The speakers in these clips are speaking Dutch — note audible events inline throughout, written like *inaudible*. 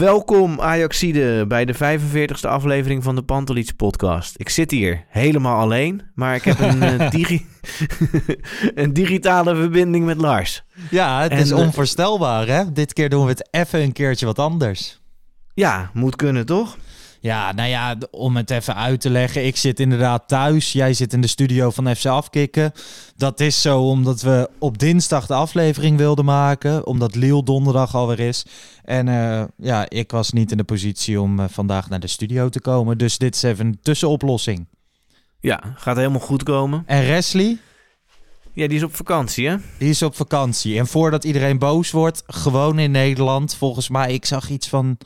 Welkom Ajaxide bij de 45ste aflevering van de Pantelits podcast. Ik zit hier helemaal alleen, maar ik heb een, *laughs* eh, digi *laughs* een digitale verbinding met Lars. Ja, het En, is eh, onvoorstelbaar, hè? Dit keer doen we het even een keertje wat anders. Ja, moet kunnen toch? Ja, nou ja, om het even uit te leggen. Ik zit inderdaad thuis. Jij zit in de studio van FC Afkikken. Dat is zo omdat we op dinsdag de aflevering wilden maken. Omdat Liel donderdag alweer is. En eh, ja, ik was niet in de positie om eh, vandaag naar de studio te komen. Dus dit is even een tussenoplossing. Ja, gaat helemaal goed komen. En Wesley, Ja, die is op vakantie hè? die is op vakantie. En voordat iedereen boos wordt, gewoon in Nederland. Volgens mij, ik zag iets van...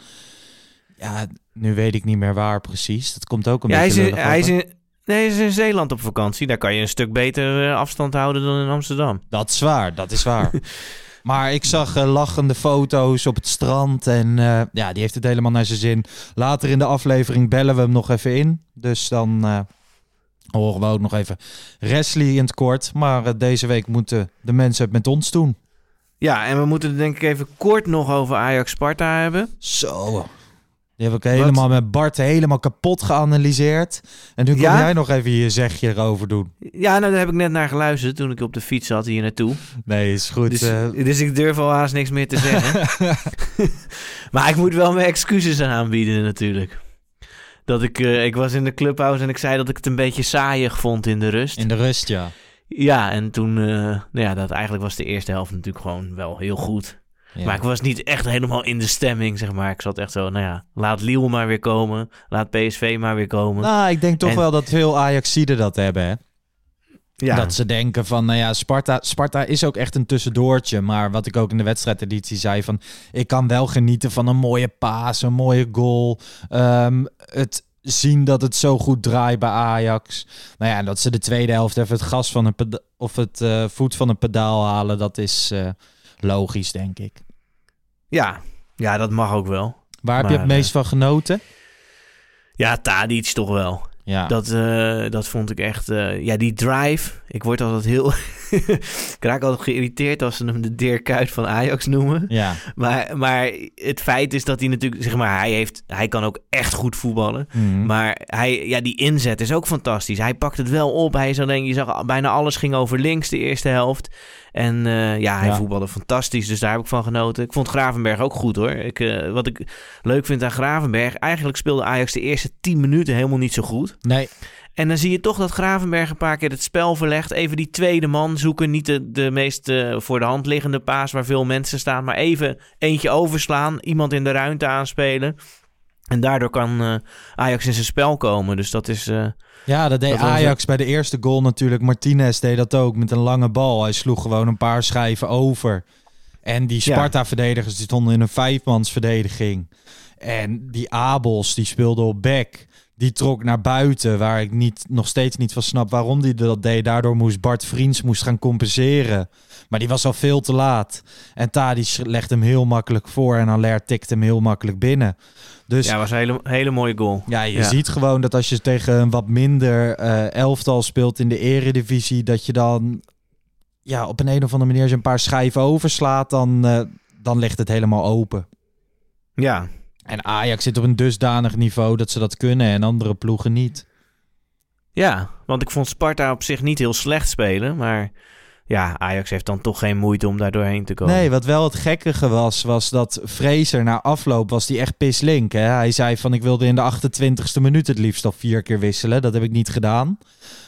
Ja, nu weet ik niet meer waar precies. Dat komt ook een Ja, hij is, beetje in, hij is in, nee, hij is in Zeeland op vakantie. Daar kan je een stuk beter eh, afstand houden dan in Amsterdam. Dat is waar, dat is waar. *laughs* maar ik zag eh, lachende foto's op het strand. En eh, ja, die heeft het helemaal naar zijn zin. Later in de aflevering bellen we hem nog even in. Dus dan horen we ook nog even Wesley in het kort. Maar deze week moeten de mensen het met ons doen. Ja, en we moeten het denk ik even kort nog over Ajax-Sparta hebben. Zo. Die heb ik helemaal met Bart helemaal kapot geanalyseerd. En nu Ja? jij nog even je zegje erover doen. Ja, nou, daar heb ik net naar geluisterd toen ik op de fiets zat hier naartoe. Nee, is goed. Dus, eh, dus ik durf al haast niks meer te zeggen. *laughs* maar ik moet wel mijn excuses aanbieden natuurlijk. Dat ik, eh, ik was in de clubhouse en ik zei dat ik het een beetje saaiig vond in de rust. in de rust, ja. Ja, en toen, eh, nou ja, dat eigenlijk was de eerste helft natuurlijk gewoon wel heel goed. Ja. Maar ik was niet echt helemaal in de stemming, zeg maar. Ik zat echt zo, nou ja, laat Lille maar weer komen. Laat PSV maar weer komen. Nou, ik denk toch En- wel dat veel Ajaxiden dat hebben, hè? ja. Dat ze denken van, nou ja, Sparta, Sparta is ook echt een tussendoortje. Maar wat ik ook in de wedstrijdeditie zei van... Ik kan wel genieten van een mooie paas, een mooie goal. Ehm, het zien dat het zo goed draait bij Ajax. Nou ja, en dat ze de tweede helft even het gas van een of het eh, voet van een pedaal halen, dat is eh, logisch, denk ik. ja. ja, dat mag ook wel. Waar heb je het meest van genoten? Ja, Tadic toch wel. Ja, Dat, eh, dat vond ik echt... eh, ja, die drive. Ik word altijd heel... *laughs* ik raak altijd geïrriteerd als ze hem de Dirk Kuyt van Ajax noemen. ja. Maar, maar het feit is dat hij natuurlijk... Zeg maar, hij, heeft, hij kan ook echt goed voetballen. Mhm. Maar hij, ja, die inzet is ook fantastisch. Hij pakt het wel op. Hij is alleen, je zag bijna alles ging over links de eerste helft. En eh, ja, hij Ja. voetbalde fantastisch. Dus daar heb ik van genoten. Ik vond Gravenberg ook goed hoor. Ik, eh, wat ik leuk vind aan Gravenberg. Eigenlijk speelde Ajax de eerste 10 minuten helemaal niet zo goed. Nee, En dan zie je toch dat Gravenberg een paar keer het spel verlegt. Even die tweede man zoeken. Niet de, de meest eh, voor de hand liggende paas waar veel mensen staan. Maar even eentje overslaan. Iemand in de ruimte aanspelen. En daardoor kan Ajax in zijn spel komen. Dus dat is... Ja, dat deed Dat Ajax bij de eerste goal natuurlijk. Martinez deed dat ook met een lange bal. Hij sloeg gewoon een paar schijven over. En die. Sparta-verdedigers die stonden in een vijfmansverdediging. En die Abels, die speelde op back. Die trok naar buiten, waar ik niet, nog steeds niet van snap waarom die dat deed. Daardoor moest Bart Vriends moest gaan compenseren. Maar die was al veel te laat. En Tadic legde hem heel makkelijk voor en Allaire tikte hem heel makkelijk binnen. Dus ja, was een hele, hele mooie goal. ja, je Ja. ziet gewoon dat als je tegen een wat minder eh, elftal speelt in de eredivisie, dat je dan ja, op een, een of andere manier als je een paar schijven overslaat, dan, eh, dan ligt het helemaal open. Ja, En Ajax zit op een dusdanig niveau dat ze dat kunnen en andere ploegen niet. ja, want ik vond Sparta op zich niet heel slecht spelen. Maar ja, Ajax heeft dan toch geen moeite om daar doorheen te komen. Nee, wat wel het gekkige was, was dat Fraser na afloop was die echt pislink. Hè? Hij zei van ik wilde in de 28ste minuut het liefst al vier keer wisselen. Dat heb ik niet gedaan.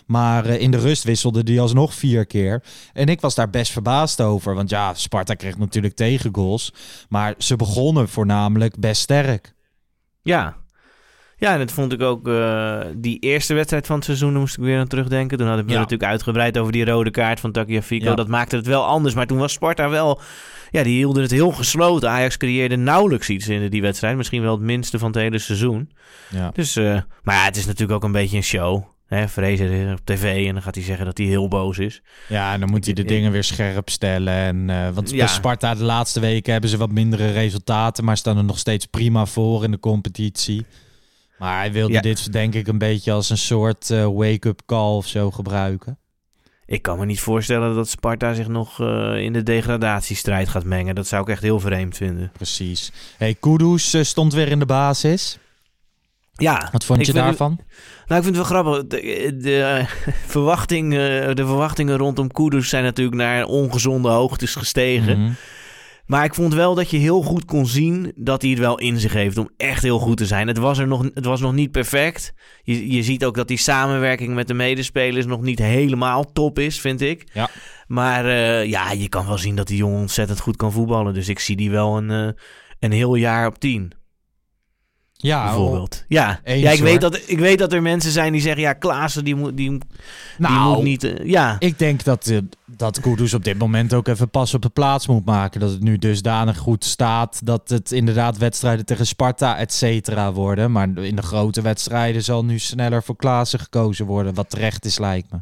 Maar eh, in de rust wisselde hij alsnog vier keer. En ik was daar best verbaasd over. Want ja, Sparta kreeg natuurlijk tegengoals. Maar ze begonnen voornamelijk best sterk. Ja. Ja, en dat vond ik ook... eh, die eerste wedstrijd van het seizoen daar moest ik weer aan terugdenken. Toen hadden we Ja. natuurlijk uitgebreid over die rode kaart van Tagliafico. Ja. Dat maakte het wel anders. Maar toen was Sparta wel... Ja, die hielden het heel gesloten. Ajax creëerde nauwelijks iets in die wedstrijd. Misschien wel het minste van het hele seizoen. Ja. Dus, eh, maar ja, het is natuurlijk ook een beetje een show. Hè, is op tv en dan gaat hij zeggen dat hij heel boos is. Ja, en dan moet hij de dingen weer scherp stellen. En, eh, want Ja. Sparta de laatste weken hebben ze wat mindere resultaten, maar staan er nog steeds prima voor in de competitie. Maar hij wilde Ja. dit denk ik een beetje als een soort eh, wake-up call of zo gebruiken. Ik kan me niet voorstellen dat Sparta zich nog eh, in de degradatiestrijd gaat mengen. Dat zou ik echt heel vreemd vinden. Precies. Hey, Kudus eh, stond weer in de basis. Ja, Wat vond je daarvan? Nou, ik vind het wel grappig. De, de, *laughs* verwachting, de verwachtingen rondom Kudus zijn natuurlijk naar ongezonde hoogtes gestegen. Mhm. Maar ik vond wel dat je heel goed kon zien dat hij het wel in zich heeft om echt heel goed te zijn. Het was, er nog, het was nog niet perfect. Je, je ziet ook dat die samenwerking met de medespelers nog niet helemaal top is, vind ik. Ja. Maar eh, ja, je kan wel zien dat die jongen ontzettend goed kan voetballen. Dus ik zie die wel een, eh, een heel jaar op tien, Ja, bijvoorbeeld. Ja, eens, ja ik, weet dat, ik weet dat er mensen zijn die zeggen... Ja, Klaassen, die moet, die, die Nou, moet niet... eh, ja, Ik denk dat, eh, dat Kudus op dit moment ook even pas op de plaats moet maken. Dat het nu dusdanig goed staat dat het inderdaad wedstrijden tegen Sparta, et cetera, worden. Maar in de grote wedstrijden zal nu sneller voor Klaassen gekozen worden. Wat terecht is, lijkt me.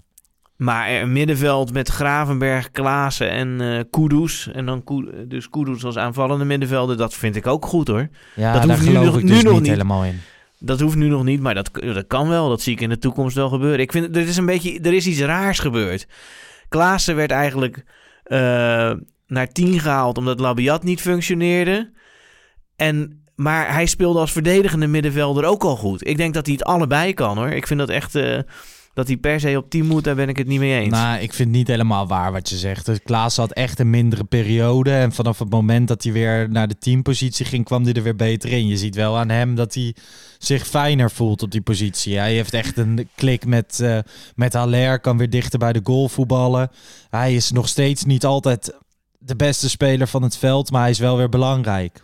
Maar een middenveld met Gravenberg, Klaassen en eh Kudus. En dan dus Kudus als aanvallende middenvelder. Dat vind ik ook goed hoor. Ja, Dat daar hoeft nu geloof nog- ik nu dus nog niet niet. helemaal in. Dat hoeft nu nog niet, maar dat, dat kan wel. Dat zie ik in de toekomst wel gebeuren. Ik vind, er is een beetje, er is iets raars gebeurd. Klaassen werd eigenlijk eh, naar 10 gehaald omdat Labiat niet functioneerde. En, maar hij speelde als verdedigende middenvelder ook al goed. Ik denk dat hij het allebei kan hoor. Ik vind dat echt... eh, dat hij per se op 10 moet, daar ben ik het niet mee eens. Nou, ik vind niet helemaal waar wat je zegt. Dus Klaas had echt een mindere periode. En vanaf het moment dat hij weer naar de teampositie ging, kwam hij er weer beter in. Je ziet wel aan hem dat hij zich fijner voelt op die positie. Hij heeft echt een klik met, eh met Haller, kan weer dichter bij de goal voetballen. Hij is nog steeds niet altijd de beste speler van het veld, maar hij is wel weer belangrijk.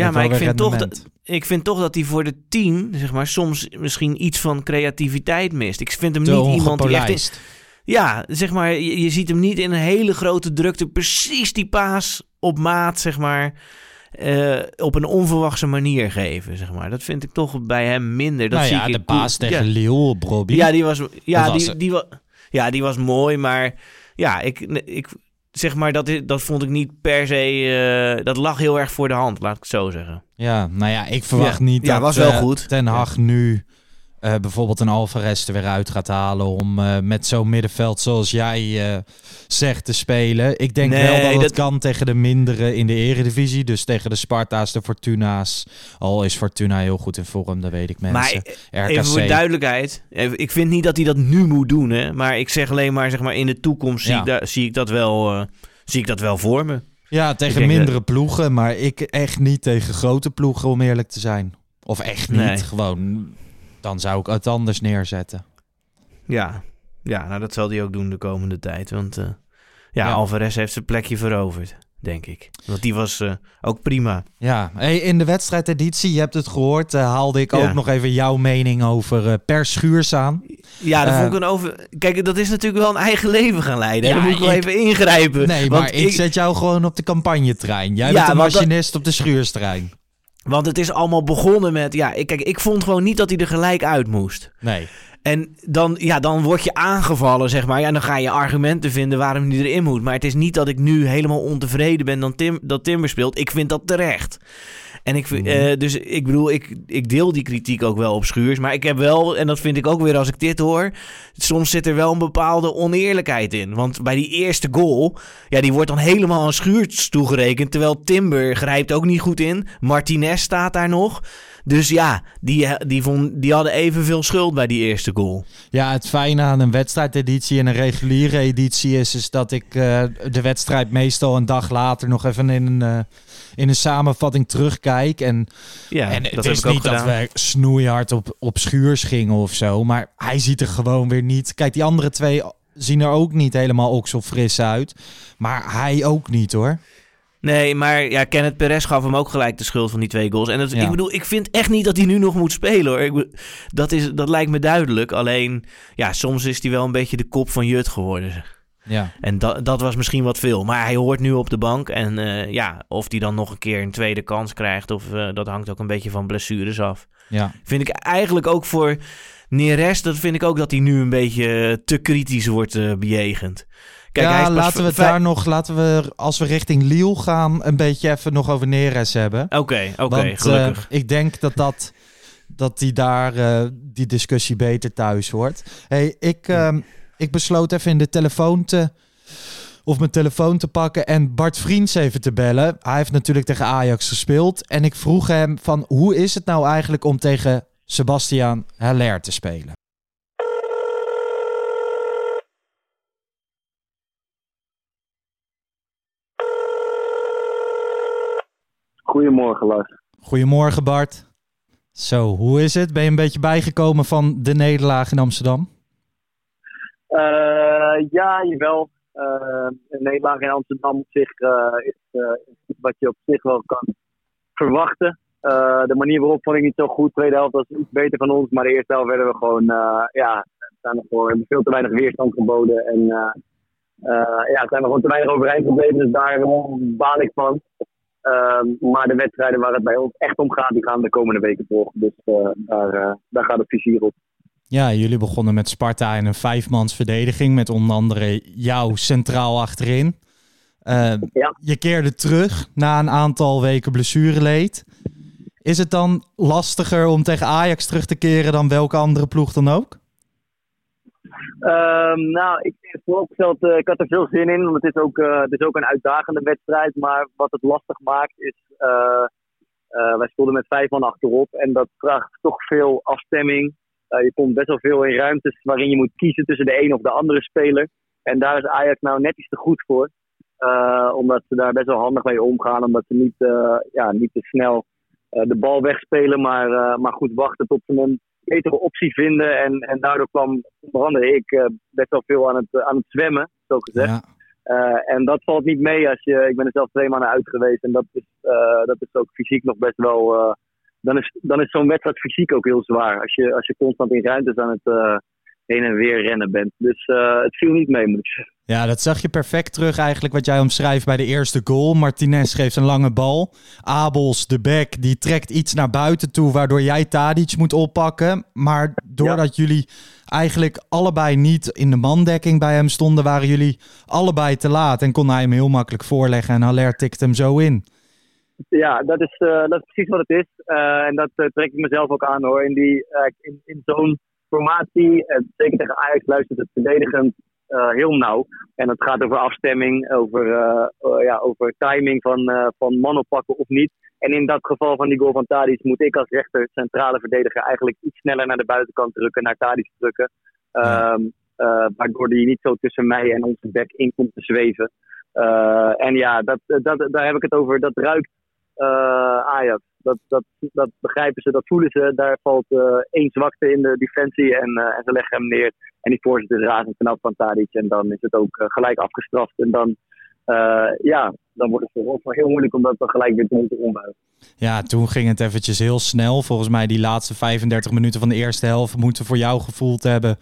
Ja, maar ik vind, toch dat, ik vind toch dat hij voor de team, zeg maar, soms misschien iets van creativiteit mist. Ik vind hem Te niet iemand die echt... in- ongepolijst. ja, zeg maar, je, je ziet hem niet in een hele grote drukte precies die paas op maat, zeg maar, eh, op een onverwachte manier geven, zeg maar. Dat vind ik toch bij hem minder. Dat nou zie ja, ik de paas tegen ja. Bobby. Ja, die was, ja, Dat was die, die, ja, die was mooi, maar ja, ik, ik zeg maar, dat, dat vond ik niet per se, eh, dat lag heel erg voor de hand, laat ik het zo zeggen. Ja, nou ja, ik verwacht Ja. niet Ja, dat was wel eh, goed. Ten Hag nu eh, bijvoorbeeld een Alvarez er weer uit gaat halen om eh, met zo'n middenveld zoals jij eh, zegt te spelen. Ik denk Nee, wel dat het dat- kan tegen de mindere in de eredivisie. Dus tegen de Sparta's, de Fortuna's. Al is Fortuna heel goed in vorm, dat weet ik mensen. Maar even voor duidelijkheid, ik vind niet dat hij dat nu moet doen, hè. Maar ik zeg alleen maar, zeg maar, in de toekomst zie, ik, zie, ik dat wel, zie ik dat wel voor me. Ja, tegen dat- mindere ploegen, maar ik echt niet tegen grote ploegen om eerlijk te zijn. Of echt niet, Nee. gewoon... Dan zou ik het anders neerzetten. Ja, ja nou dat zal hij ook doen de komende tijd. Want eh, ja, Ja. Alvarez heeft zijn plekje veroverd, denk ik. Want die was eh, ook prima. Ja, hey, in de wedstrijdeditie, je hebt het gehoord, eh, haalde ik Ja. ook nog even jouw mening over Per Schuurs aan. Ja, dat Eh, vond ik een over... Kijk, dat is natuurlijk wel een eigen leven gaan leiden. Ja, Dan moet ik wel ik- even ingrijpen. Nee, want maar ik, zet jou gewoon op de campagnetrein. Jij Ja, bent de dat- machinist op de Schuurstrein. Want het is allemaal begonnen met... Ja, ik, kijk, ik vond gewoon niet dat hij er gelijk uit moest. Nee. En dan, ja, dan word je aangevallen, zeg maar. Ja, en dan ga je argumenten vinden waarom hij erin moet. Maar het is niet dat ik nu helemaal ontevreden ben dat, Tim, dat Timber speelt. Ik vind dat terecht. En ik, vind- eh, dus ik bedoel, ik, ik deel die kritiek ook wel op Schuurs. Maar ik heb wel, en dat vind ik ook weer als ik dit hoor... soms zit er wel een bepaalde oneerlijkheid in. Want bij die eerste goal, ja, die wordt dan helemaal aan Schuurs toegerekend... terwijl Timber grijpt ook niet goed in. Martinez staat daar nog. Dus ja, die, die, vond, die hadden evenveel schuld bij die eerste goal. Ja, het fijne aan een wedstrijdeditie en een reguliere editie is, is dat ik uh, de wedstrijd meestal een dag later nog even in een, uh, in een samenvatting terugkijk. En, ja, en dat het is niet dat we snoeihard op, op schuurs gingen of zo, maar hij ziet er gewoon weer niet. Kijk, die andere twee zien er ook niet helemaal okselfris uit, maar hij ook niet hoor. Nee, maar ja, Kenneth Perez gaf hem ook gelijk de schuld van die twee goals. En dat, Ja. ik bedoel, ik vind echt niet dat hij nu nog moet spelen hoor. Ik, dat, is, dat lijkt me duidelijk. Alleen, ja, soms is hij wel een beetje de kop van Jut geworden. Ja. En dat, dat was misschien wat veel. Maar hij hoort nu op de bank. En eh, ja, of hij dan nog een keer een tweede kans krijgt, of eh, dat hangt ook een beetje van blessures af. Ja. Vind ik eigenlijk ook voor Neres, dat vind ik ook dat hij nu een beetje te kritisch wordt eh, bejegend. Kijk, ja, laten we het daar nog, laten we als we richting Lille gaan, een beetje even nog over Neres hebben. Oké, oké, gelukkig. ik denk dat dat dat die daar die discussie beter thuis hoort. Hey, ik, ehm, ik besloot even in de telefoon te of mijn telefoon te pakken en Bart Vriends even te bellen. Hij heeft natuurlijk tegen Ajax gespeeld en ik vroeg hem van hoe is het nou eigenlijk om tegen Sebastian Haller te spelen? Goedemorgen, Lars. Goedemorgen Bart. Zo, hoe is het? Ben je een beetje bijgekomen van de nederlaag in Amsterdam? Eh, ja, jawel. Eh een nederlaag in Amsterdam op zich eh, is, iets wat je op zich wel kan verwachten. De manier waarop vond ik niet zo goed. De tweede helft was iets beter van ons, maar de eerste helft werden we gewoon, ja, zijn er voor, hebben veel te weinig weerstand geboden. En ja, zijn we gewoon te weinig overeind gebleven, dus daar baal ik van. Ehm, maar de wedstrijden waar het bij ons echt om gaat, die gaan de komende weken volgen. Dus daar, daar gaat het vizier op. Ja, jullie begonnen met Sparta in een vijfmans verdediging met onder andere jou centraal achterin. Eh, Ja. Je keerde terug na een aantal weken blessureleed. Is het dan lastiger om tegen Ajax terug te keren dan welke andere ploeg dan ook? Ehm, nou, ik vooropgesteld, eh, ik had er veel zin in. Want het is, ook, eh, het is ook een uitdagende wedstrijd. Maar wat het lastig maakt is, wij stonden met vijf man achterop. En dat vraagt toch veel afstemming. Eh, je komt best wel veel in ruimtes waarin je moet kiezen tussen de een of de andere speler. En daar is Ajax nou net iets te goed voor. Eh, omdat ze daar best wel handig mee omgaan. Omdat ze niet, eh, ja, niet te snel de bal wegspelen. Maar, maar goed wachten tot ze een betere optie vinden. En, en daardoor kwam onder andere ik best wel veel aan het, aan het zwemmen, zo gezegd. Ja. En dat valt niet mee als je. Ik ben er zelf twee maanden uit geweest. En dat is, dat is ook fysiek nog best wel. Dan is, dan is zo'n wedstrijd fysiek ook heel zwaar. Als je, als je constant in ruimtes aan het eh, heen en weer rennen bent. Dus eh, het viel niet mee, moet ik zeggen. Ja, dat zag je perfect terug eigenlijk wat jij omschrijft bij de eerste goal. Martinez geeft een lange bal. Abels, de back, die trekt iets naar buiten toe waardoor jij Tadic moet oppakken. Maar doordat jullie eigenlijk allebei niet in de mandekking bij hem stonden, waren jullie allebei te laat. En kon hij hem heel makkelijk voorleggen en Haller tikt hem zo in. Ja, dat is, eh, dat is precies wat het is. Eh, en dat eh, trek ik mezelf ook aan hoor. In, die, in, in zo'n formatie, zeker tegen Ajax, luistert het verdedigend heel nauw. En het gaat over afstemming, over, ja, over timing van, van man oppakken of niet. En in dat geval van die goal van Tadic moet ik als rechter centrale verdediger eigenlijk iets sneller naar de buitenkant drukken, naar Tadic drukken. Eh, waardoor die niet zo tussen mij en onze back in komt te zweven. En ja, dat, dat, daar heb ik het over. Dat ruikt Ajax. Dat, dat, dat begrijpen ze, dat voelen ze. Daar valt eh, één zwakte in de defensie en, eh, en ze leggen hem neer. En die voorzet is razend vanaf van Tadic. En dan is het ook eh, gelijk afgestraft. En dan, eh, ja, dan wordt het voor ons heel moeilijk om dat gelijk weer te moeten ombuigen. Ja, toen ging het eventjes heel snel. Volgens mij die laatste 35 minuten van de eerste helft moeten voor jou gevoeld hebben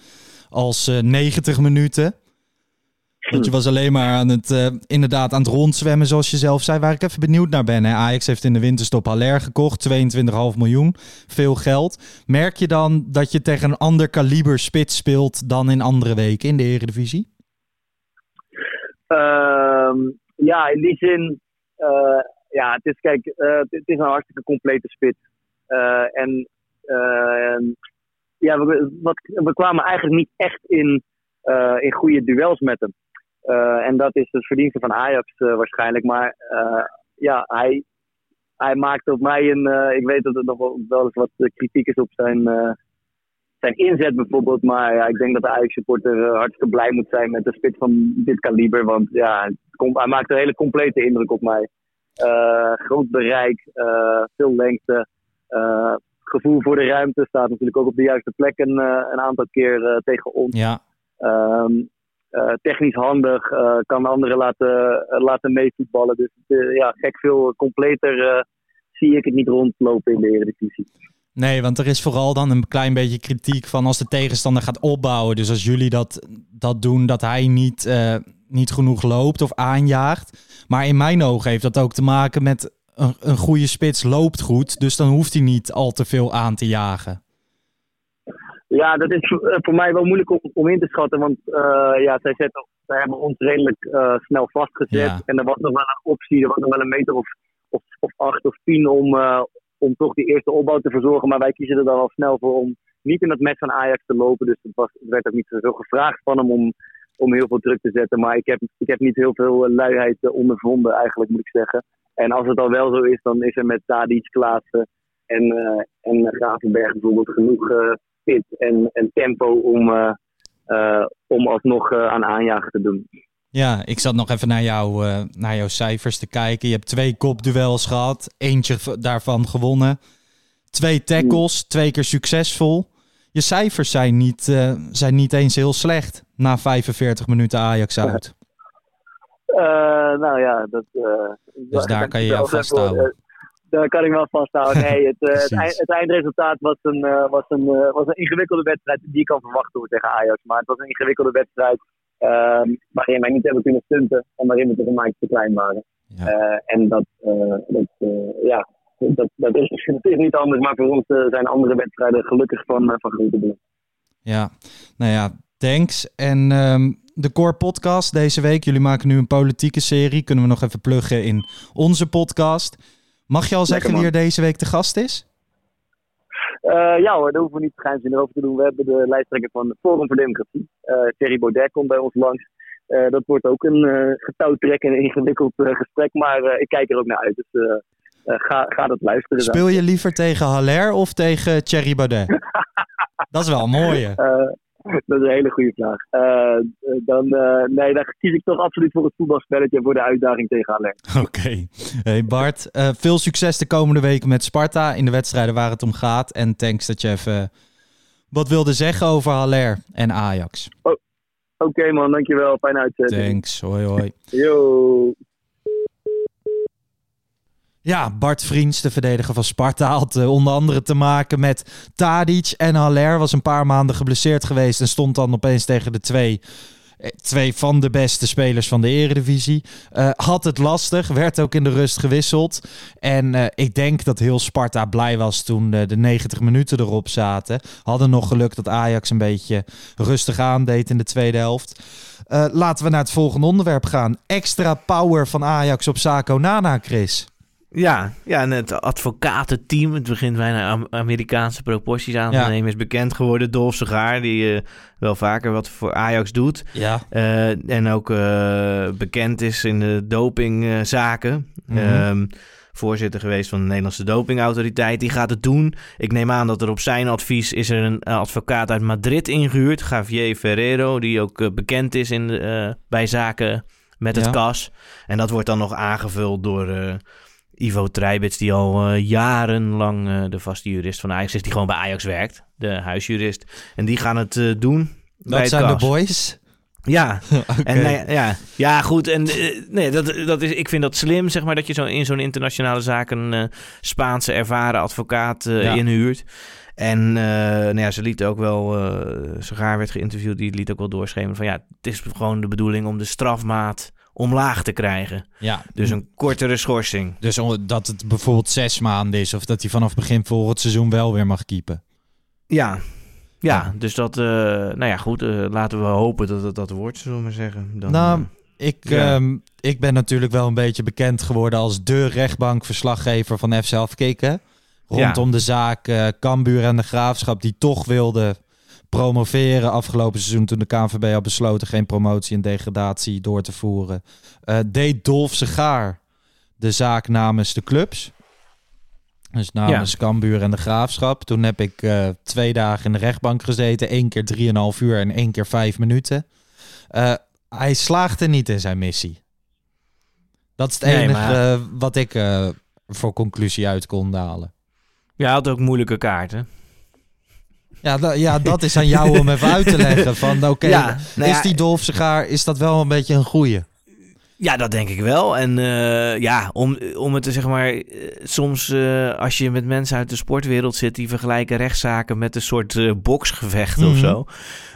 als eh 90 minuten. Want je was alleen maar aan het, eh, inderdaad aan het rondzwemmen, zoals je zelf zei. Waar ik even benieuwd naar ben. Hè? Ajax heeft in de winterstop Haller gekocht, 22,5 miljoen. Veel geld. Merk je dan dat je tegen een ander kaliber spits speelt dan in andere weken in de Eredivisie? Ehm, ja, in die zin, eh, ja, het is, kijk, eh, het is een hartstikke complete spits. En ja, we, wat, we kwamen eigenlijk niet echt in, in goede duels met hem. Eh, en dat is het verdienste van Ajax eh, waarschijnlijk. Maar eh, ja, hij, hij maakte op mij een. ik weet dat er nog wel, eens wat kritiek is op zijn, zijn inzet bijvoorbeeld. Maar ja, ik denk dat de Ajax-supporter hartstikke blij moet zijn met een spits van dit kaliber. Want ja, hij maakte een hele complete indruk op mij. Groot bereik, veel lengte. gevoel voor de ruimte staat natuurlijk ook op de juiste plek een, een aantal keer tegen ons. Ja, Ehm, eh, technisch handig, eh, kan anderen laten, eh, laten meevoetballen. Dus ja, gek veel completer zie ik het niet rondlopen in de Eredivisie. Nee, want er is vooral dan een klein beetje kritiek van als de tegenstander gaat opbouwen. Dus als jullie dat, dat doen, dat hij niet, niet genoeg loopt of aanjaagt. Maar in mijn ogen heeft dat ook te maken met een, een goede spits loopt goed. Dus dan hoeft hij niet al te veel aan te jagen. Ja, dat is voor, eh, voor mij wel moeilijk om, om in te schatten. Want eh, ja, zij, zetten, zij hebben ons redelijk eh, snel vastgezet. Ja. En er was nog wel een optie, er was nog wel een meter of, of, of acht of tien om, om toch die eerste opbouw te verzorgen. Maar wij kiezen er dan al snel voor om niet in het mes van Ajax te lopen. Dus het, was, het werd ook niet zo gevraagd van hem om, om heel veel druk te zetten. Maar ik heb, ik heb niet heel veel luiheid ondervonden eigenlijk, moet ik zeggen. En als het al wel zo is, dan is er met Tadic, Klaassen en, en Gravenberg bijvoorbeeld genoeg fit en, en tempo om, eh, eh, om alsnog eh, aan aanjagen te doen. Ja, ik zat nog even naar, jou, naar jouw cijfers te kijken. Je hebt twee kopduels gehad, eentje daarvan gewonnen. Twee tackles, twee keer succesvol. Je cijfers zijn niet, eh, zijn niet eens heel slecht na 45 minuten Ajax *laughs* uit. Eh, nou ja, dat, eh, Dus daar kan je jou vasthouden. Daar kan ik wel vasthouden. Nee, het, *laughs* eh, het, Precies. eind- het eindresultaat was een, eh, was, een, eh, was een ingewikkelde wedstrijd die je kan verwachten hoor, tegen Ajax. Maar het was een ingewikkelde wedstrijd ehm, waarin wij niet hebben kunnen stunten en waarin we een maatje te klein waren. Ja. En dat, dat, ja, dat, dat, is, *laughs* dat is niet anders, maar voor ons zijn andere wedstrijden gelukkig van, van grote belang. Ja, nou ja, thanks. En ehm, de Core Podcast deze week. Jullie maken nu een politieke serie. Kunnen we nog even pluggen in onze podcast. Mag je al zeggen wie er deze week te gast is? Eh, ja hoor, daar hoeven we niet geheimzinnig over te doen. We hebben de lijsttrekker van het Forum voor Democratie. Eh Thierry Baudet komt bij ons langs. Eh, dat wordt ook een eh getouwtrekkend en ingewikkeld gesprek, maar ik kijk er ook naar uit. Dus ga, ga dat luisteren. Speel je liever tegen Haller of tegen Thierry Baudet? *laughs* Dat is wel een mooie. *laughs* Dat is een hele goede vraag. Eh, eh, dan, eh, nee, dan kies ik toch absoluut voor het voetbalspelletje en voor de uitdaging tegen Haller. *laughs* Oké. Hey Bart, veel succes de komende weken met Sparta in de wedstrijden waar het om gaat. En thanks dat je even wat wilde zeggen over Haller en Ajax. Oké man, dankjewel. Fijne uitzending. Thanks. Hoi hoi. Yo. Ja, Bart Vriends, de verdediger van Sparta, had eh, onder andere te maken met Tadic en Haller. Was een paar maanden geblesseerd geweest en stond dan opeens tegen de twee, eh, twee van de beste spelers van de eredivisie. Eh, had het lastig, werd ook in de rust gewisseld. En ik denk dat heel Sparta blij was toen de 90 minuten erop zaten. Hadden nog geluk dat Ajax een beetje rustig aandeed in de tweede helft. Laten we naar het volgende onderwerp gaan. Extra power van Ajax op Sako Nana, Chris. Ja, ja, en het advocatenteam, het begint bijna Am- Amerikaanse proporties aan te Ja. nemen, is bekend geworden. Dolf Segaar, die eh, wel vaker wat voor Ajax doet. Ja. Eh, en ook eh, bekend is in de dopingzaken. Mhm. Ehm, voorzitter geweest van de Nederlandse dopingautoriteit. Die gaat het doen. Ik neem aan dat er op zijn advies is er een advocaat uit Madrid ingehuurd. Javier Ferrero, die ook bekend is in bij zaken met het kas. En dat wordt dan nog aangevuld door Ivo Trijbits, die al eh, jarenlang eh, de vaste jurist van Ajax is. Die gewoon bij Ajax werkt, de huisjurist. En die gaan het eh, doen Dat zijn de boys. Ja, *laughs* en nee, ja, ja, goed. En nee, dat, dat is, ik vind dat slim, zeg maar, dat je zo in zo'n internationale zaak een Spaanse ervaren advocaat Ja. inhuurt. En eh, nou ja, ze liet ook wel, eh Segaar werd geïnterviewd, die liet ook wel doorschemeren van ja, het is gewoon de bedoeling om de strafmaat omlaag te krijgen. Ja, Dus een kortere schorsing. dus dat het bijvoorbeeld zes maanden is, of dat hij vanaf begin volgend seizoen wel weer mag keepen. Ja, ja, Ja. dus dat, eh, nou ja, goed, eh, laten we hopen dat het dat wordt, zullen we maar zeggen. Dan, nou, eh, ik, Ja. ehm, ik ben natuurlijk wel een beetje bekend geworden als de rechtbankverslaggever van F zelf. Rondom de zaak Cambuur en de Graafschap, die toch wilden promoveren afgelopen seizoen toen de KNVB had besloten geen promotie en degradatie door te voeren. eh, deed Dolf Segaar de zaak namens de clubs. Dus namens Cambuur en de Graafschap. Toen heb ik eh, twee dagen in de rechtbank gezeten. één keer 3,5 uur en één keer vijf minuten. Eh, hij slaagde niet in zijn missie. Dat is het Nee, enige maar- wat ik voor conclusie uit kon halen. Ja, hij had ook moeilijke kaarten. Ja, da- ja, dat is aan jou om even uit te leggen. Van oké, Ja, nou is ja, die dolfsigaar, is dat wel een beetje een goeie? Ja, dat denk ik wel. En eh, ja, om, om het te zeg maar, eh, soms eh, als je met mensen uit de sportwereld zit, die vergelijken rechtszaken met een soort boksgevecht of Mhm. zo.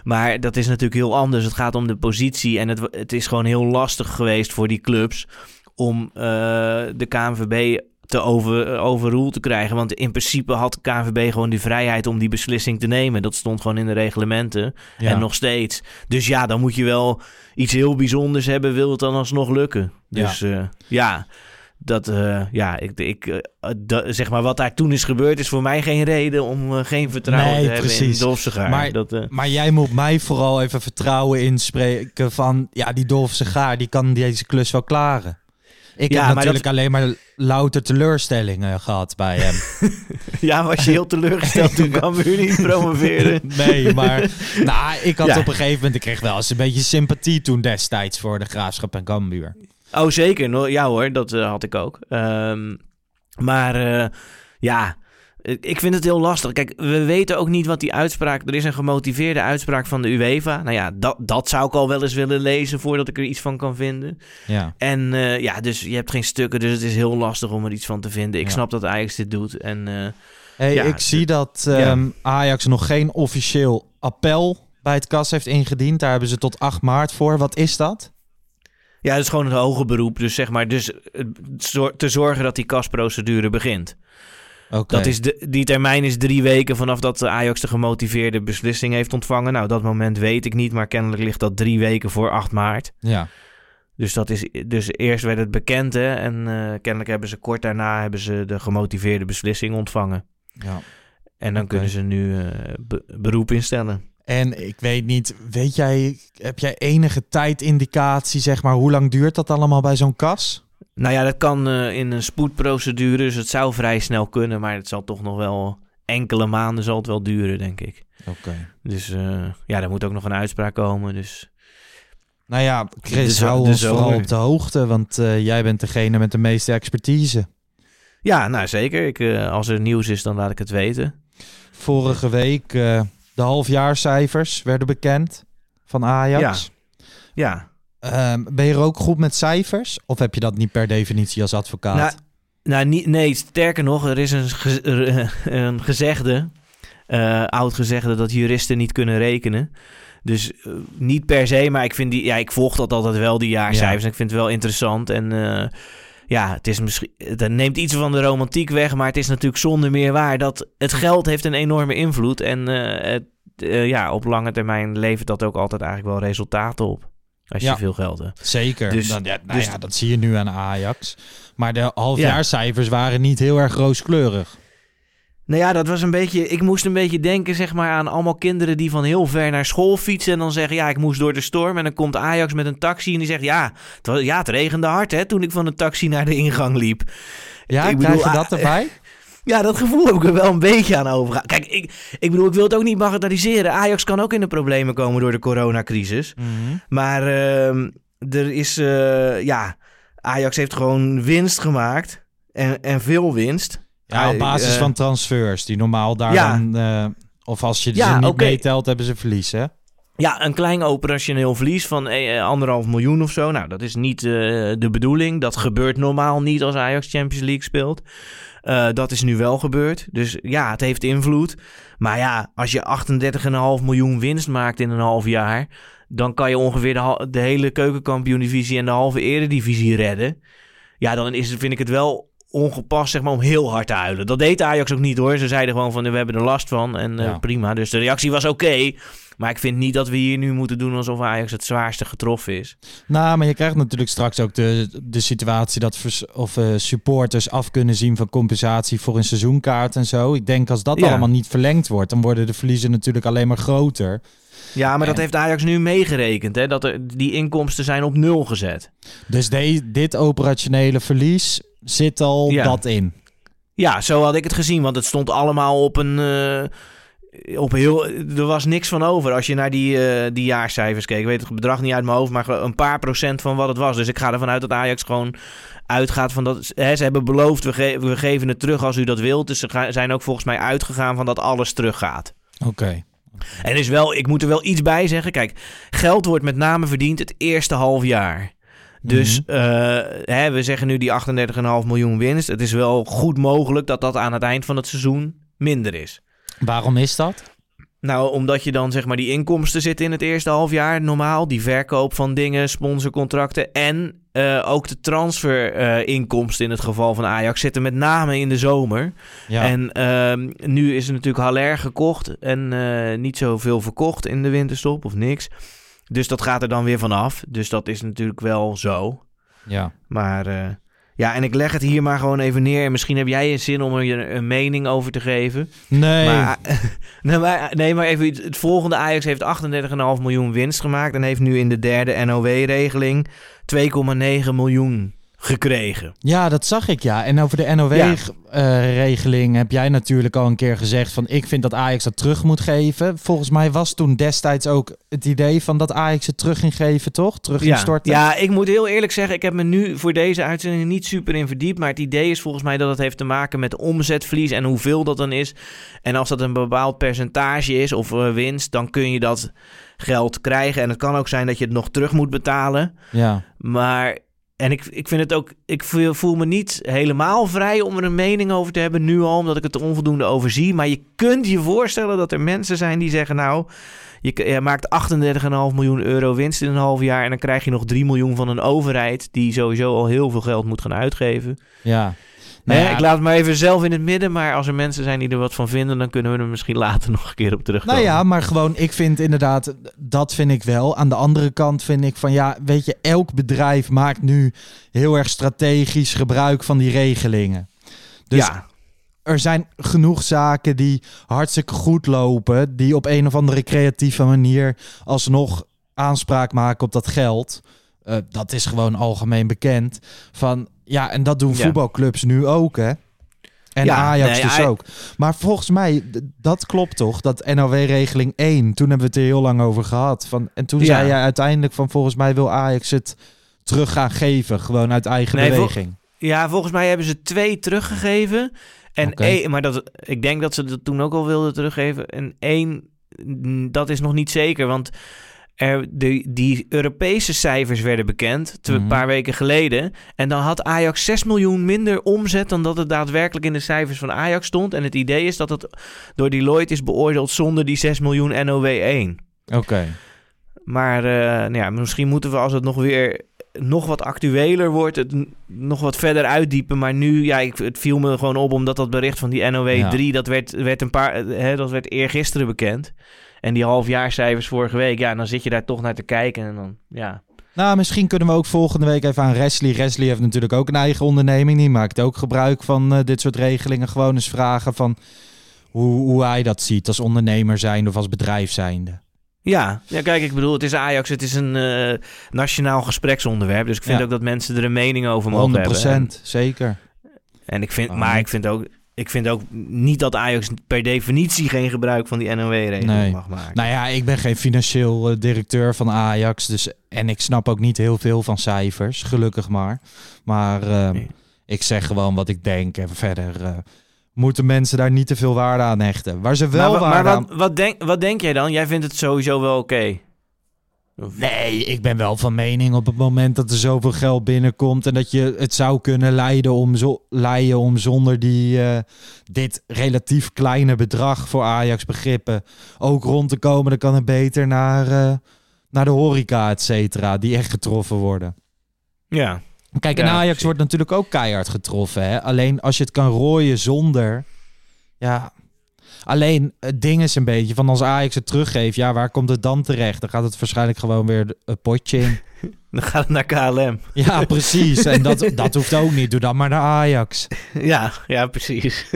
Maar dat is natuurlijk heel anders. Het gaat om de positie en het, het is gewoon heel lastig geweest voor die clubs om de KNVB te over, overruled te krijgen. Want in principe had de KNVB gewoon die vrijheid om die beslissing te nemen. Dat stond gewoon in de reglementen. Ja. En nog steeds. Dus ja, dan moet je wel iets heel bijzonders hebben, wil het dan alsnog lukken. Dus ja, ja dat, eh, ja, ik, ik, eh, dat- zeg maar wat daar toen is gebeurd, is voor mij geen reden om eh, geen vertrouwen Nee, te hebben in Dolfsegaar. Maar- dat, eh, Maar jij moet mij vooral even vertrouwen inspreken van... Ja, die dolfsigaar, die kan deze klus wel klaren. Ik Ja, heb natuurlijk alleen maar louter teleurstellingen gehad bij hem. *laughs* ja, was je heel teleurgesteld toen Cambuur niet promoveerde? *laughs* Nee, maar *laughs* nou, ik had Ja. op een gegeven moment... Ik kreeg wel eens een beetje sympathie toen destijds voor de Graafschap en Cambuur. Oh, zeker. Ja hoor, dat eh, had ik ook. Ehm, maar eh, ja, ik- vind het heel lastig. Kijk, we weten ook niet wat die uitspraak... Er is een gemotiveerde uitspraak van de UEFA. Nou ja, dat, dat zou ik al wel eens willen lezen voordat ik er iets van kan vinden. Ja. En eh, ja, dus je hebt geen stukken, dus het is heel lastig om er iets van te vinden. Ik Ja. snap dat Ajax dit doet. En eh, Hey, Ja, ik zie dat ehm, Ajax nog geen officieel appel bij het KAS heeft ingediend. Daar hebben ze tot 8 maart voor. Wat is dat? ja, het is gewoon het hoge beroep. Dus zeg maar, dus eh, te zorgen dat die kasprocedure begint. Dat is de, die termijn is drie weken vanaf dat de Ajax de gemotiveerde beslissing heeft ontvangen. Nou, dat moment weet ik niet, maar kennelijk ligt dat drie weken voor 8 maart. Ja. Dus, dat is, dus eerst werd het bekend hè, en eh, kennelijk hebben ze kort daarna hebben ze de gemotiveerde beslissing ontvangen. ja. En dan kunnen ze nu eh, be- beroep instellen. En ik weet niet, weet jij, heb jij enige tijdindicatie, zeg maar, hoe lang duurt dat allemaal bij zo'n kas? Nou ja, dat kan eh, in een spoedprocedure, dus het zou vrij snel kunnen, maar het zal toch nog wel enkele maanden zal het wel duren, denk ik. Oké. Dus eh, ja, er moet ook nog een uitspraak komen. Dus Nou ja, Chris, hou de ons vooral op de hoogte, want eh, jij bent degene met de meeste expertise. ja, nou zeker. Ik, als er nieuws is, dan laat ik het weten. Vorige week de halfjaarcijfers werden bekend van Ajax. Ja, Ehm, ben je er ook goed met cijfers? Of heb je dat niet per definitie als advocaat? Nou, nou niet, nee, sterker nog, er is een, ge- er, een gezegde, eh, oud gezegde, dat juristen niet kunnen rekenen. Dus eh, niet per se, maar ik, vind die, ja, ik volg dat altijd wel, die jaarcijfers. En ik vind het wel interessant. En eh, ja, het is misschien, het neemt iets van de romantiek weg, maar het is natuurlijk zonder meer waar dat het geld heeft een enorme invloed. En eh, het, eh, ja, op lange termijn levert dat ook altijd eigenlijk wel resultaten op. Als je veel geld hebt. Zeker. Dus- Dan, ja, nou dus- ja, dat zie je nu aan Ajax. Maar de halfjaarcijfers waren niet heel erg rooskleurig. Nou ja, dat was een beetje. Ik moest een beetje denken, zeg maar, aan allemaal kinderen die van heel ver naar school fietsen. En dan zeggen: Ja, ik moest door de storm. En dan komt Ajax met een taxi. En die zegt: Ja, het, was, ja, het regende hard, hè, toen ik van de taxi naar de ingang liep. Ja, Ik krijg bedoel, je dat ah, erbij? *laughs* Ja, dat gevoel heb ik er wel een beetje aan overgaan. Kijk, ik, ik bedoel, ik wil het ook niet bagatelliseren. Ajax kan ook in de problemen komen door de coronacrisis. Maar ehm, er is, eh, ja, Ajax heeft gewoon winst gemaakt. En, en veel winst. Ja, op basis eh, van transfers die normaal daar Ja. dan... eh, of als je Ja, ze niet meetelt, hebben ze verlies, hè? Ja, een klein operationeel verlies van anderhalf miljoen of zo. Nou, dat is niet de bedoeling. Dat gebeurt normaal niet als Ajax Champions League speelt. Eh, dat is nu wel gebeurd. Dus ja, het heeft invloed. Maar ja, als je 38,5 miljoen winst maakt in een half jaar... dan kan je ongeveer de, hele keukenkampioen-divisie en de halve eredivisie redden. Ja, dan is, vind ik het wel ongepast zeg maar, om heel hard te huilen. Dat deed Ajax ook niet hoor. Ze zeiden gewoon van we hebben er last van en eh, prima. Dus de reactie was oké. maar ik vind niet dat we hier nu moeten doen alsof Ajax het zwaarste getroffen is. Nou, maar je krijgt natuurlijk straks ook de, de situatie dat vers- of, eh, supporters af kunnen zien van compensatie voor een seizoenkaart en zo. Ik denk als dat Ja. allemaal niet verlengd wordt, dan worden de verliezen natuurlijk alleen maar groter. Ja, maar dat heeft Ajax nu meegerekend. Hè? Dat er, die inkomsten zijn op nul gezet. Dus de, dit operationele verlies zit al Ja. dat in. Ja, zo had ik het gezien, want het stond allemaal op een... eh, op heel, er was niks van over als je naar die, eh, die jaarcijfers keek. Ik weet het bedrag niet uit mijn hoofd, maar een paar procent van wat het was. Dus ik ga ervan uit dat Ajax gewoon uitgaat van dat... Hè, ze hebben beloofd, we, ge- we geven het terug als u dat wilt. Dus ze zijn ook volgens mij uitgegaan van dat alles teruggaat. Oké. En is wel, ik moet er wel iets bij zeggen. Kijk, geld wordt met name verdiend het eerste half jaar. Dus Mhm. eh, hè, we zeggen nu die 38,5 miljoen winst. Het is wel goed mogelijk dat dat aan het eind van het seizoen minder is. Waarom is dat? Nou, omdat je dan zeg maar die inkomsten zitten in het eerste half jaar normaal. Die verkoop van dingen, sponsorcontracten en eh, ook de transferinkomsten in het geval van Ajax zitten met name in de zomer. Ja. En ehm, nu is er natuurlijk Haller gekocht en eh, niet zoveel verkocht in de winterstop of niks. Dus dat gaat er dan weer vanaf. Dus dat is natuurlijk wel zo. ja. Maar eh, ja, en ik leg het hier maar gewoon even neer. En misschien heb jij een zin om er een mening over te geven. Nee. Maar, *laughs* nee, maar, nee, maar even iets. Het volgende Ajax heeft 38,5 miljoen winst gemaakt. En heeft nu in de derde NOW-regeling 2,9 miljoen gekregen. Ja, dat zag ik ja. En over de Ja. NOW-regeling heb jij natuurlijk al een keer gezegd van ik vind dat Ajax dat terug moet geven. Volgens mij was toen destijds ook het idee van dat Ajax het terug ging geven, toch? Terug ging Ja. storten. ja, ik moet heel eerlijk zeggen, ik heb me nu voor deze uitzending niet super in verdiept. Maar het idee is volgens mij dat het heeft te maken met omzetverlies en hoeveel dat dan is. En als dat een bepaald percentage is of eh, winst, dan kun je dat geld krijgen. En het kan ook zijn dat je het nog terug moet betalen. ja. Maar, en ik, ik vind het ook, ik voel, me niet helemaal vrij om er een mening over te hebben nu al, omdat ik het er onvoldoende over zie. Maar je kunt je voorstellen dat er mensen zijn die zeggen, nou, je, je maakt 38,5 miljoen euro winst in een half jaar en dan krijg je nog 3 miljoen van een overheid die sowieso al heel veel geld moet gaan uitgeven. ja. Nou ja, Ik laat het maar even zelf in het midden, maar als er mensen zijn die er wat van vinden, dan kunnen we er misschien *laughs* later nog een keer op terugkomen. Nou ja, maar gewoon, ik vind inderdaad, dat vind ik wel. Aan de andere kant vind ik van, ja, weet je, elk bedrijf maakt nu heel erg strategisch gebruik van die regelingen. Dus ja. er zijn genoeg zaken die hartstikke goed lopen, die op een of andere creatieve manier alsnog aanspraak maken op dat geld. Eh, dat is gewoon algemeen bekend. Van, ja, en dat doen Ja. voetbalclubs nu ook, hè? En Ja, Ajax nee, dus ook. Maar volgens mij, dat klopt toch? Dat NOW-regeling 1, toen hebben we het er heel lang over gehad. Van, en toen Ja. zei jij uiteindelijk van, volgens mij wil Ajax het terug gaan geven. Gewoon uit eigen Nee, vol- beweging. Ja, volgens mij hebben ze twee teruggegeven. En één, maar dat, ik denk dat ze dat toen ook al wilden teruggeven. En één, dat is nog niet zeker. Want er, de, die Europese cijfers werden bekend tw- een Mhm. paar weken geleden. En dan had Ajax 6 miljoen minder omzet dan dat het daadwerkelijk in de cijfers van Ajax stond. En het idee is dat het door Deloitte is beoordeeld zonder die 6 miljoen NOW1. Oké. Maar eh, nou ja, misschien moeten we als het nog weer nog wat actueler wordt, het nog wat verder uitdiepen. Maar nu, ja, ik, het viel me gewoon op omdat dat bericht van die NOW 3, dat werd, werd een paar, eh, hè, dat werd eergisteren bekend. En die halfjaarcijfers vorige week, ja, dan zit je daar toch naar te kijken en dan, ja. Nou, misschien kunnen we ook volgende week even aan Wesley. Wesley heeft natuurlijk ook een eigen onderneming. Die maakt ook gebruik van eh, dit soort regelingen. Gewoon eens vragen van hoe, hoe hij dat ziet als ondernemer zijnde of als bedrijf zijnde. Ja, ja, kijk, ik bedoel, het is Ajax, het is een eh, nationaal gespreksonderwerp. Dus ik vind Ja. ook dat mensen er een mening over mogen 100 hebben. En- zeker. En ik vind, Oh, maar ik vind ook, ik vind ook niet dat Ajax per definitie geen gebruik van die NOW-regeling Nee. mag maken. Nou ja, ik ben geen financieel eh, directeur van Ajax. Dus, en ik snap ook niet heel veel van cijfers, gelukkig maar. Maar eh, Nee. ik zeg gewoon wat ik denk. En verder eh, moeten mensen daar niet te veel waarde aan hechten. Waar ze wel maar, waarde maar aan... wat, wat, denk, wat denk jij dan? Jij vindt het sowieso wel oké. Nee, ik ben wel van mening op het moment dat er zoveel geld binnenkomt en dat je het zou kunnen leiden om, zo, leiden om zonder die, eh, dit relatief kleine bedrag voor Ajax begrippen ook rond te komen. Dan kan het beter naar, eh, naar de horeca, et cetera, die echt getroffen worden. Ja. Kijk, en Ja, Ajax wordt natuurlijk ook keihard getroffen. Hè? Alleen als je het kan rooien zonder. Ja. Alleen het ding is een beetje van als Ajax het teruggeeft, ja, waar komt het dan terecht? Dan gaat het waarschijnlijk gewoon weer een potje in. *laughs* Dan gaat het naar KLM. Ja, *laughs* precies. En dat, dat hoeft ook niet. Doe dan maar naar Ajax. *laughs* ja, ja, precies.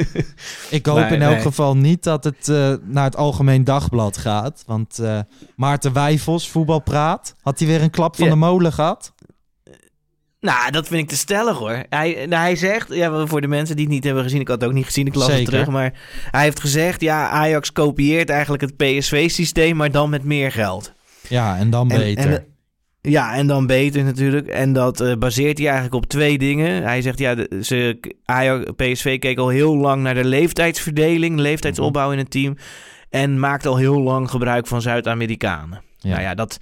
Ik hoop Nee, in elk nee. geval niet dat het eh, naar het Algemeen Dagblad gaat. Want eh, Maarten Wijfels, voetbalpraat, had hij weer een klap van Ja. de molen gehad? Nou, dat vind ik te stellig hoor. Hij, nou, hij zegt, ja, voor de mensen die het niet hebben gezien, ik had het ook niet gezien, ik las het terug, maar hij heeft gezegd, ja, Ajax kopieert eigenlijk het PSV-systeem, maar dan met meer geld. Ja, en dan En- beter. en- ja, en dan beter natuurlijk. En dat eh, baseert hij eigenlijk op twee dingen. Hij zegt, ja, de, ze, Ajax, PSV keek al heel lang naar de leeftijdsverdeling, leeftijdsopbouw in het team. En maakt al heel lang gebruik van Zuid-Amerikanen. Ja. Nou ja, dat,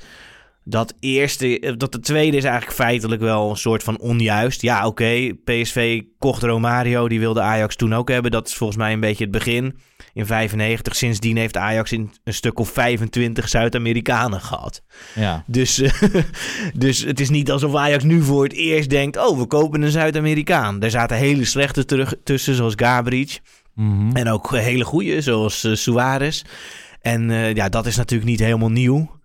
dat eerste, eh, dat de tweede is eigenlijk feitelijk wel een soort van onjuist. Ja, oké, PSV kocht Romario, die wilde Ajax toen ook hebben. Dat is volgens mij een beetje het begin. In 95, sindsdien heeft Ajax in een stuk of 25 Zuid-Amerikanen gehad. ja. Dus, eh, *laughs* dus het is niet alsof Ajax nu voor het eerst denkt... oh, we kopen een Zuid-Amerikaan. Er zaten hele slechte terug, tussen, zoals Gabric. Mhm. En ook hele goede, zoals eh, Suarez. En ja, dat is natuurlijk niet helemaal nieuw.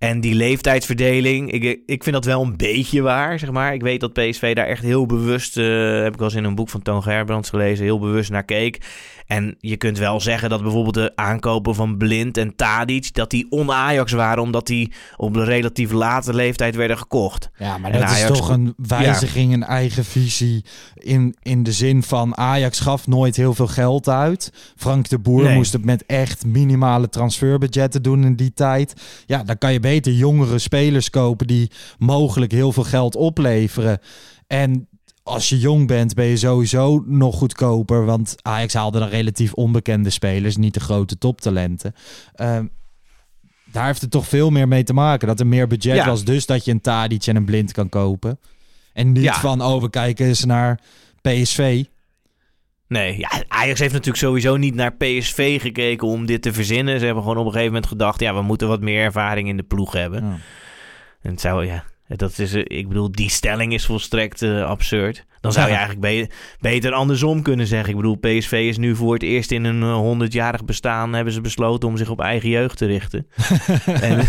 En die leeftijdsverdeling, ik, ik vind dat wel een beetje waar, zeg maar. Ik weet dat PSV daar echt heel bewust, eh, heb ik wel eens in een boek van Toon Gerbrands gelezen, heel bewust naar keek. En je kunt wel zeggen dat bijvoorbeeld de aankopen van Blind en Tadic, dat die on-Ajax waren, omdat die op een relatief late leeftijd werden gekocht. Ja, maar En dat is toch een wijziging, een eigen visie. In, in de zin van Ajax gaf nooit heel veel geld uit. Frank de Boer Nee. moest het met echt minimale transferbudgetten doen in die tijd. Ja, dan kan je beter jongere spelers kopen die mogelijk heel veel geld opleveren. En als je jong bent, ben je sowieso nog goedkoper. Want Ajax haalde dan relatief onbekende spelers, niet de grote toptalenten. Ehm, daar heeft het toch veel meer mee te maken. Dat er meer budget Ja. was, dus dat je een Tadic en een Blind kan kopen. En niet Ja. van, oh, we kijken eens naar PSV. Nee, ja, Ajax heeft natuurlijk sowieso niet naar PSV gekeken om dit te verzinnen. Ze hebben gewoon op een gegeven moment gedacht, ja, we moeten wat meer ervaring in de ploeg hebben. Ja. En het zou, ja, dat is, eh, ik bedoel, die stelling is volstrekt eh, absurd. Dan zou je eigenlijk be- beter andersom kunnen zeggen. Ik bedoel, PSV is nu voor het eerst in een honderdjarig bestaan, hebben ze besloten om zich op eigen jeugd te richten. *laughs* en, *laughs*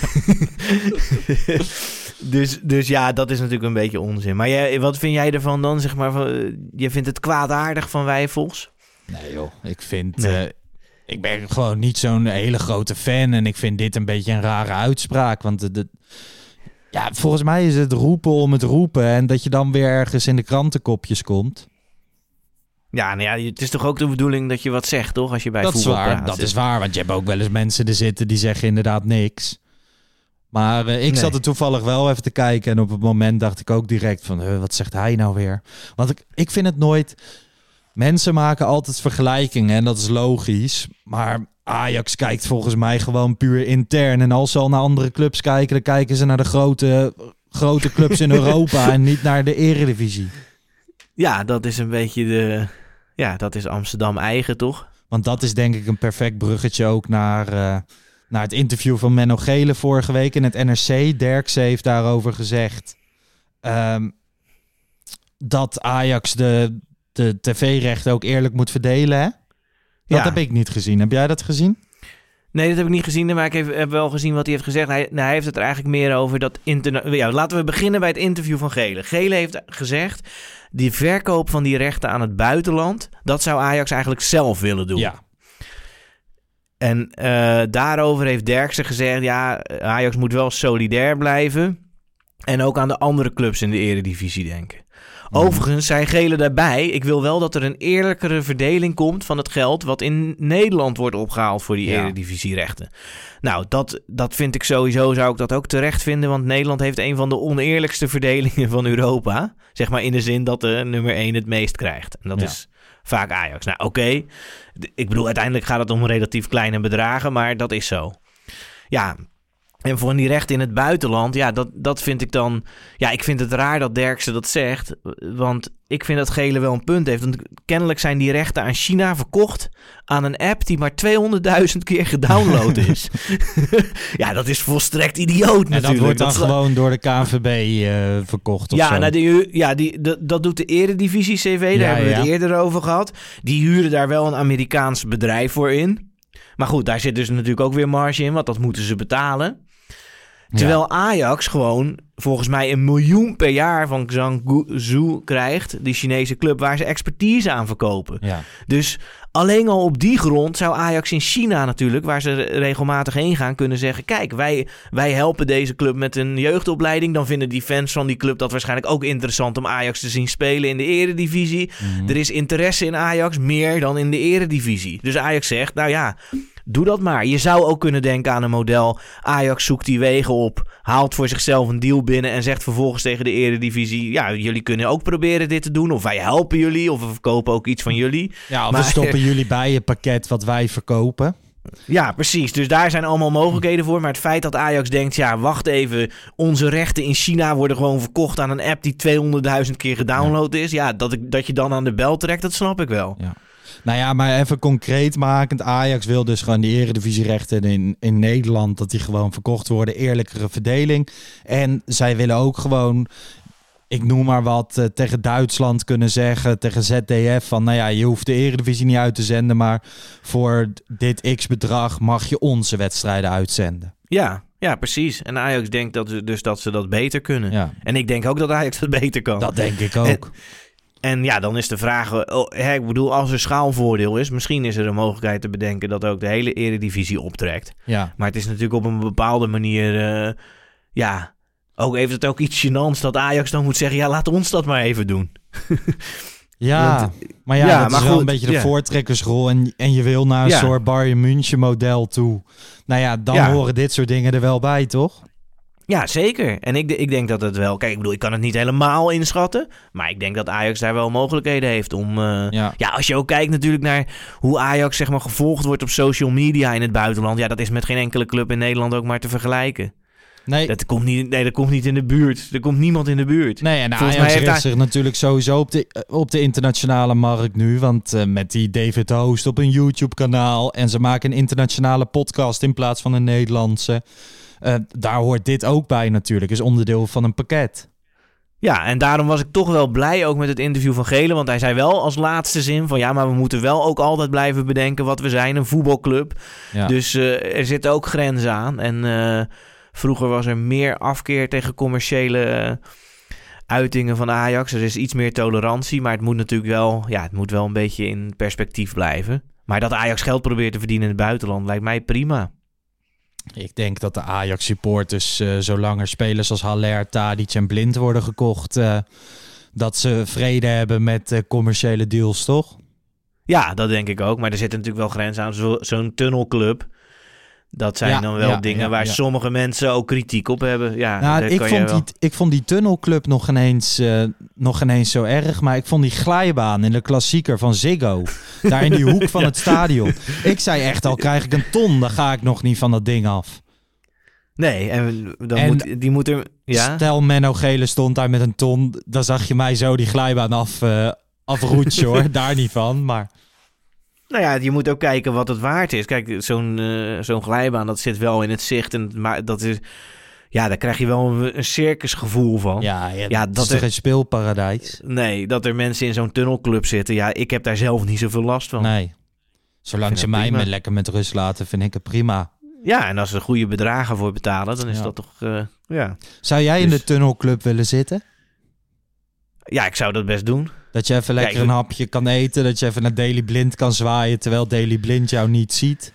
dus, dus ja, dat is natuurlijk een beetje onzin. Maar jij, wat vind jij ervan dan, zeg maar, van, eh, je vindt het kwaadaardig van Wijfels? Nee joh, ik vind... Nee. eh, ik ben gewoon niet zo'n hele grote fan. En ik vind dit een beetje een rare uitspraak. Want de, de- ja, volgens mij is het roepen om het roepen. En dat je dan weer ergens in de krantenkopjes komt. Ja, nou ja, het is toch ook de bedoeling dat je wat zegt, toch? Als je bij dat is waar, praat. dat is waar. Want je hebt ook wel eens mensen er zitten die zeggen inderdaad niks. Maar eh, ik Nee. zat er toevallig wel even te kijken. En op het moment dacht ik ook direct van... "Huh, wat zegt hij nou weer? Want ik, ik vind het nooit... Mensen maken altijd vergelijkingen en dat is logisch. Maar Ajax kijkt volgens mij gewoon puur intern. En als ze al naar andere clubs kijken... dan kijken ze naar de grote, grote clubs in *laughs* Europa... en niet naar de eredivisie. Ja, dat is een beetje de... Ja, dat is Amsterdam eigen, toch? Want dat is denk ik een perfect bruggetje ook naar, eh, naar het interview van Menno Gele vorige week in het NRC. Derkse heeft daarover gezegd ehm, dat Ajax de, de tv-rechten ook eerlijk moet verdelen. Hè? Dat Ja. heb ik niet gezien. Heb jij dat gezien? Nee, dat heb ik niet gezien, maar ik heb, heb wel gezien wat hij heeft gezegd. Hij, nou, hij heeft het er eigenlijk meer over dat Ja, laten we beginnen bij het interview van Gele. Gele heeft gezegd, die verkoop van die rechten aan het buitenland, dat zou Ajax eigenlijk zelf willen doen. En eh, daarover heeft Derksen gezegd, ja, Ajax moet wel solidair blijven. En ook aan de andere clubs in de eredivisie denken. Overigens zei Gele daarbij, ik wil wel dat er een eerlijkere verdeling komt van het geld wat in Nederland wordt opgehaald voor die Ja. eredivisierechten. Nou, dat, dat vind ik sowieso, zou ik dat ook terecht vinden, want Nederland heeft een van de oneerlijkste verdelingen van Europa. Zeg maar in de zin dat de nummer 1 het meest krijgt. En dat Ja. is vaak Ajax. Nou, oké. Ik bedoel, uiteindelijk gaat het om relatief kleine bedragen, maar dat is zo. Ja, en voor die rechten in het buitenland, ja, dat, dat vind ik dan... Ja, ik vind het raar dat Derksen dat zegt, want ik vind dat Gele wel een punt heeft. Want kennelijk zijn die rechten aan China verkocht aan een app die maar 200.000 keer gedownload *laughs* is. *laughs* ja, dat is volstrekt idioot En natuurlijk. dat wordt dan gewoon door de KNVB eh, verkocht of ja, zo. nou, die, ja die, dat, dat doet de Eredivisie CV, daar Ja, hebben we het eerder over gehad. Die huren daar wel een Amerikaans bedrijf voor in. Maar goed, daar zit dus natuurlijk ook weer marge in, want dat moeten ze betalen. Terwijl Ajax gewoon volgens mij een miljoen per jaar van Zhangzhou krijgt, die Chinese club, waar ze expertise aan verkopen. Ja. Dus alleen al op die grond zou Ajax in China natuurlijk, waar ze regelmatig heen gaan, kunnen zeggen: kijk, wij, wij helpen deze club met een jeugdopleiding. Dan vinden die fans van die club dat waarschijnlijk ook interessant om Ajax te zien spelen in de eredivisie. Mhm. Er is interesse in Ajax meer dan in de eredivisie. Dus Ajax zegt, nou ja, doe dat maar. Je zou ook kunnen denken aan een model. Ajax zoekt die wegen op, haalt voor zichzelf een deal binnen en zegt vervolgens tegen de eredivisie, ja, jullie kunnen ook proberen dit te doen. Of wij helpen jullie, of we verkopen ook iets van jullie. Ja, of Maar- we stoppen *laughs* jullie bij het pakket wat wij verkopen. Ja, precies. Dus daar zijn allemaal mogelijkheden voor. Maar het feit dat Ajax denkt, ja, wacht even. Onze rechten in China worden gewoon verkocht aan een app die 200.000 keer gedownload is. Ja, dat, ik, dat je dan aan de bel trekt, dat snap ik wel. Nou ja, maar even concreet makend. Ajax wil dus gewoon die eredivisierechten in, in Nederland, dat die gewoon verkocht worden. Eerlijkere verdeling. En zij willen ook gewoon, ik noem maar wat, eh, tegen Duitsland kunnen zeggen, tegen ZDF van, nou ja, je hoeft de eredivisie niet uit te zenden, maar voor dit x bedrag mag je onze wedstrijden uitzenden. Ja, ja, precies. En Ajax denkt dat, ze- dus dat ze dat beter kunnen. Ja, En ik denk ook dat Ajax dat beter kan. dat denk ik ook. En ja, dan is de vraag, eh, oh, hè, ik bedoel, als er schaalvoordeel is, misschien is er een mogelijkheid te bedenken dat ook de hele eredivisie optrekt. Ja. Maar het is natuurlijk op een bepaalde manier, eh, ja, ook heeft het ook iets gênants dat Ajax dan moet zeggen, ja, laat ons dat maar even doen. *laughs* Ja, Want- maar ja, ja, dat maar is wel een beetje de ja. voortrekkersrol. En, en je wil naar een Ja. soort Bayern München model toe. Nou ja, dan Ja. horen dit soort dingen er wel bij, toch? Ja, zeker. En ik, ik denk dat het wel, kijk, ik bedoel, ik kan het niet helemaal inschatten, maar ik denk dat Ajax daar wel mogelijkheden heeft om, eh, Ja. Ja, als je ook kijkt natuurlijk naar hoe Ajax zeg maar gevolgd wordt op social media in het buitenland. Ja, dat is met geen enkele club in Nederland ook maar te vergelijken. Nee, Dat komt niet, nee, dat komt niet in de buurt. Er komt niemand in de buurt. nee en Volgens Ajax richt zich natuurlijk sowieso op de, eh, op de internationale markt nu. Want eh, met die David Host op een YouTube-kanaal... en ze maken een internationale podcast in plaats van een Nederlandse... eh, daar hoort dit ook bij natuurlijk. Is onderdeel van een pakket. Ja, en daarom was ik toch wel blij ook met het interview van Gele. Want hij zei wel als laatste zin van... ja, maar we moeten wel ook altijd blijven bedenken wat we zijn. Een voetbalclub. Ja. Dus eh, er zitten ook grenzen aan. En eh, vroeger was er meer afkeer tegen commerciële uitingen van Ajax. Er is iets meer tolerantie, maar het moet natuurlijk wel, ja, het moet wel een beetje in perspectief blijven. Maar dat Ajax geld probeert te verdienen in het buitenland lijkt mij prima. Ik denk dat de Ajax-supporters, eh zolang er spelers als Haller, Tadic en Blind worden gekocht... eh, dat ze vrede hebben met eh, commerciële deals, toch? Ja, dat denk ik ook. Maar er zitten natuurlijk wel grenzen aan. Zo- Zo'n tunnelclub. Dat zijn Ja, dan wel ja, dingen ja, waar sommige mensen ook kritiek op hebben. Ja, Nou, ik vond, die, ik vond die tunnelclub nog ineens, eh nog ineens zo erg. Maar ik vond die glijbaan in de klassieker van Ziggo. *laughs* daar in die hoek van het stadion. Ik zei echt, al krijg ik een ton, dan ga ik nog niet van dat ding af. Nee, en, dan En- moet, die moet er... Ja? Stel Menno Gele stond daar met een ton. Dan zag je mij zo die glijbaan af, afroetsen hoor. *laughs* daar niet van, maar... Nou ja, je moet ook kijken wat het waard is. Kijk, zo'n eh, zo'n glijbaan, dat zit wel in het zicht. En, maar dat is... Ja, daar krijg je wel een, circusgevoel van. Ja, ja, Ja, dat dat is toch er- geen speelparadijs? Nee, dat er mensen in zo'n tunnelclub zitten. Ja, ik heb daar zelf niet zoveel last van. Nee. Zolang ze mij met, lekker met rust laten, vind ik het prima. Ja, en als ze er goede bedragen voor betalen, dan is Ja. dat toch... eh, ja. Zou jij in Dus- de tunnelclub willen zitten? Ja, ik zou dat best doen. Dat je even lekker ik- een hapje kan eten. Dat je even naar Daily Blind kan zwaaien. Terwijl Daily Blind jou niet ziet.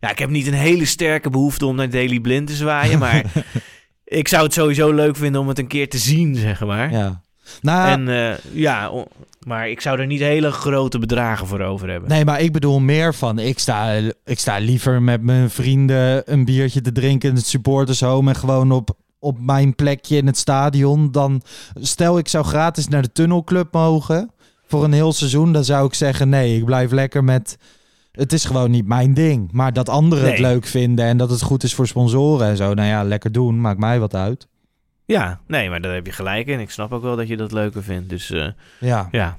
Ja, ik heb niet een hele sterke behoefte om naar Daily Blind te zwaaien, maar *laughs* ik zou het sowieso leuk vinden om het een keer te zien, zeg maar. Ja. Nou, En eh, ja, maar ik zou er niet hele grote bedragen voor over hebben. nee, maar ik bedoel meer van. Ik sta, ik sta liever met mijn vrienden een biertje te drinken in het supportershome. En gewoon op, op mijn plekje in het stadion. Dan stel ik zou gratis naar de tunnelclub mogen. Voor een heel seizoen. Dan zou ik zeggen nee, ik blijf lekker met... Het is gewoon niet mijn ding. Maar dat anderen het leuk vinden en dat het goed is voor sponsoren en zo. Nou ja, lekker doen. Maakt mij wat uit. Ja, nee, maar daar heb je gelijk in. Ik snap ook wel dat je dat leuker vindt. Dus eh, Ja. ja.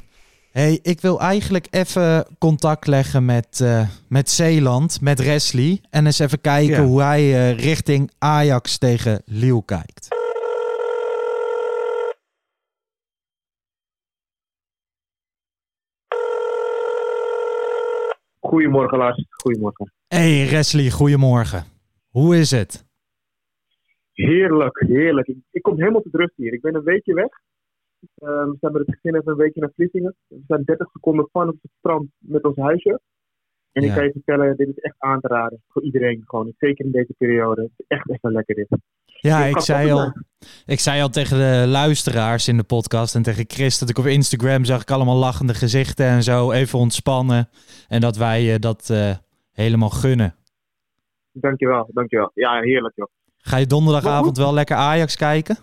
Hey, ik wil eigenlijk even contact leggen met, eh, met Zeeland, met Wesley. En eens even kijken Ja. hoe hij eh, richting Ajax tegen Lille kijkt. Goedemorgen Lars, goedemorgen. Hey Wesley, goedemorgen. Hoe is het? Heerlijk, heerlijk. Ik, ik kom helemaal tot rust hier. Ik ben een weekje weg. Ehm, we zijn met het gezin even een weekje naar Vlissingen. We zijn 30 seconden van op het strand met ons huisje. En ik kan je vertellen, dit is echt aan te raden voor iedereen. Gewoon, zeker in deze periode. Het is echt even lekker dit. Ja, ik zei, al, ik zei al tegen de luisteraars in de podcast en tegen Chris dat ik op Instagram zag ik allemaal lachende gezichten en zo, even ontspannen. En dat wij eh, dat eh, helemaal gunnen. Dankjewel, dankjewel. Ja, heerlijk joh. Ga je donderdagavond wel lekker Ajax kijken?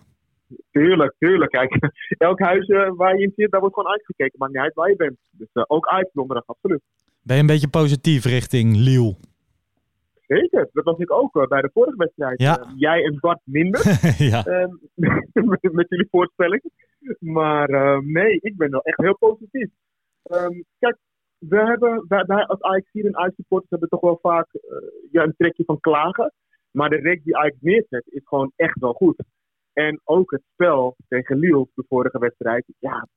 Tuurlijk, tuurlijk. Kijk, *laughs* elk huis waar je in zit, daar wordt gewoon uitgekeken. Maakt niet uit waar je bent. Dus eh, ook uit donderdag, absoluut. Ben je een beetje positief richting Liel? Zeker, dat was ik ook eh, bij de vorige wedstrijd. Ja. Eh, jij en Bart minder. *laughs* ja. Ehm, met, *laughs* met jullie voorspelling. Maar nee, ik ben wel echt heel positief. Ehm, kijk, we hebben, wij, wij als Ajax hier en uitsupporters hebben toch wel vaak ja, een trekje van klagen. Maar de reeks die Ajax neerzet is gewoon echt wel goed. En ook het spel tegen Lille, de vorige wedstrijd. Ja,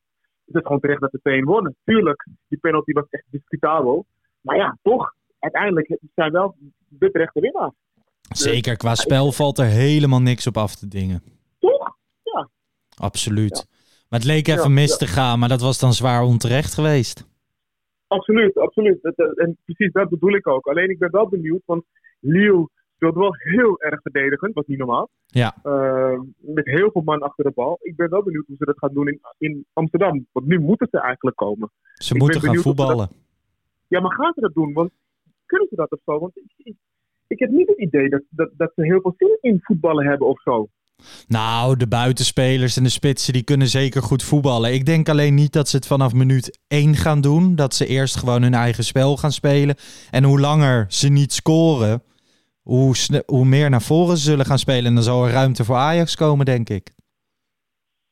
het is gewoon terecht dat de 2-1 wonnen. Tuurlijk, die penalty was echt discutabel. Maar ja, toch, uiteindelijk zijn wel de terechte winnaar. Zeker, qua spel valt er helemaal niks op af te dingen. Toch? Ja. Absoluut. Maar het leek even Ja, mis ja. te gaan, maar dat was dan zwaar onterecht geweest. Absoluut, absoluut. En precies dat bedoel ik ook. Alleen ik ben wel benieuwd, want Lille speelt wel heel erg verdedigend, wat niet normaal. Ja. Eh, met heel veel man achter de bal. Ik ben wel benieuwd hoe ze dat gaan doen in, in Amsterdam. Want nu moeten ze eigenlijk komen. Ze Ik moeten gaan voetballen. Ja, maar gaan ze dat doen? Want kunnen ze dat of zo? Want ik, ik, ik heb niet het idee dat, dat, dat ze heel veel zin in voetballen hebben of zo. Nou, de buitenspelers en de spitsen die kunnen zeker goed voetballen. Ik denk alleen niet dat ze het vanaf minuut 1 gaan doen. Dat ze eerst gewoon hun eigen spel gaan spelen. En hoe langer ze niet scoren, hoe, meer naar voren ze zullen gaan spelen. En dan zal er ruimte voor Ajax komen, denk ik.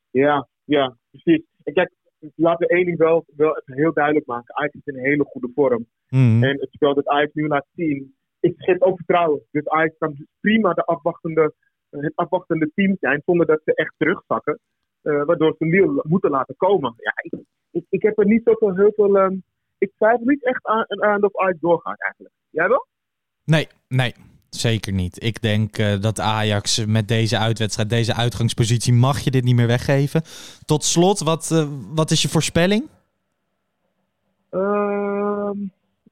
Ja, ja, precies. En kijk, laten we één ding wel, wel even heel duidelijk maken. Ajax is in een hele goede vorm. Mhm. En het spel dat Ajax nu laat zien, ik geef ook vertrouwen. Dus Ajax kan prima de afwachtende, het afwachtende team zijn zonder dat ze echt terugzakken. eh, waardoor ze Lille moeten laten komen. Ja, ik, ik, ik heb er niet zoveel heel veel. ehm, ik twijfel niet echt aan, aan of Ajax doorgaat eigenlijk. Jij wel? Nee, nee. Zeker niet. Ik denk eh, dat Ajax met deze uitwedstrijd, deze uitgangspositie, mag je dit niet meer weggeven. Tot slot, wat, eh, wat is je voorspelling? Ehm,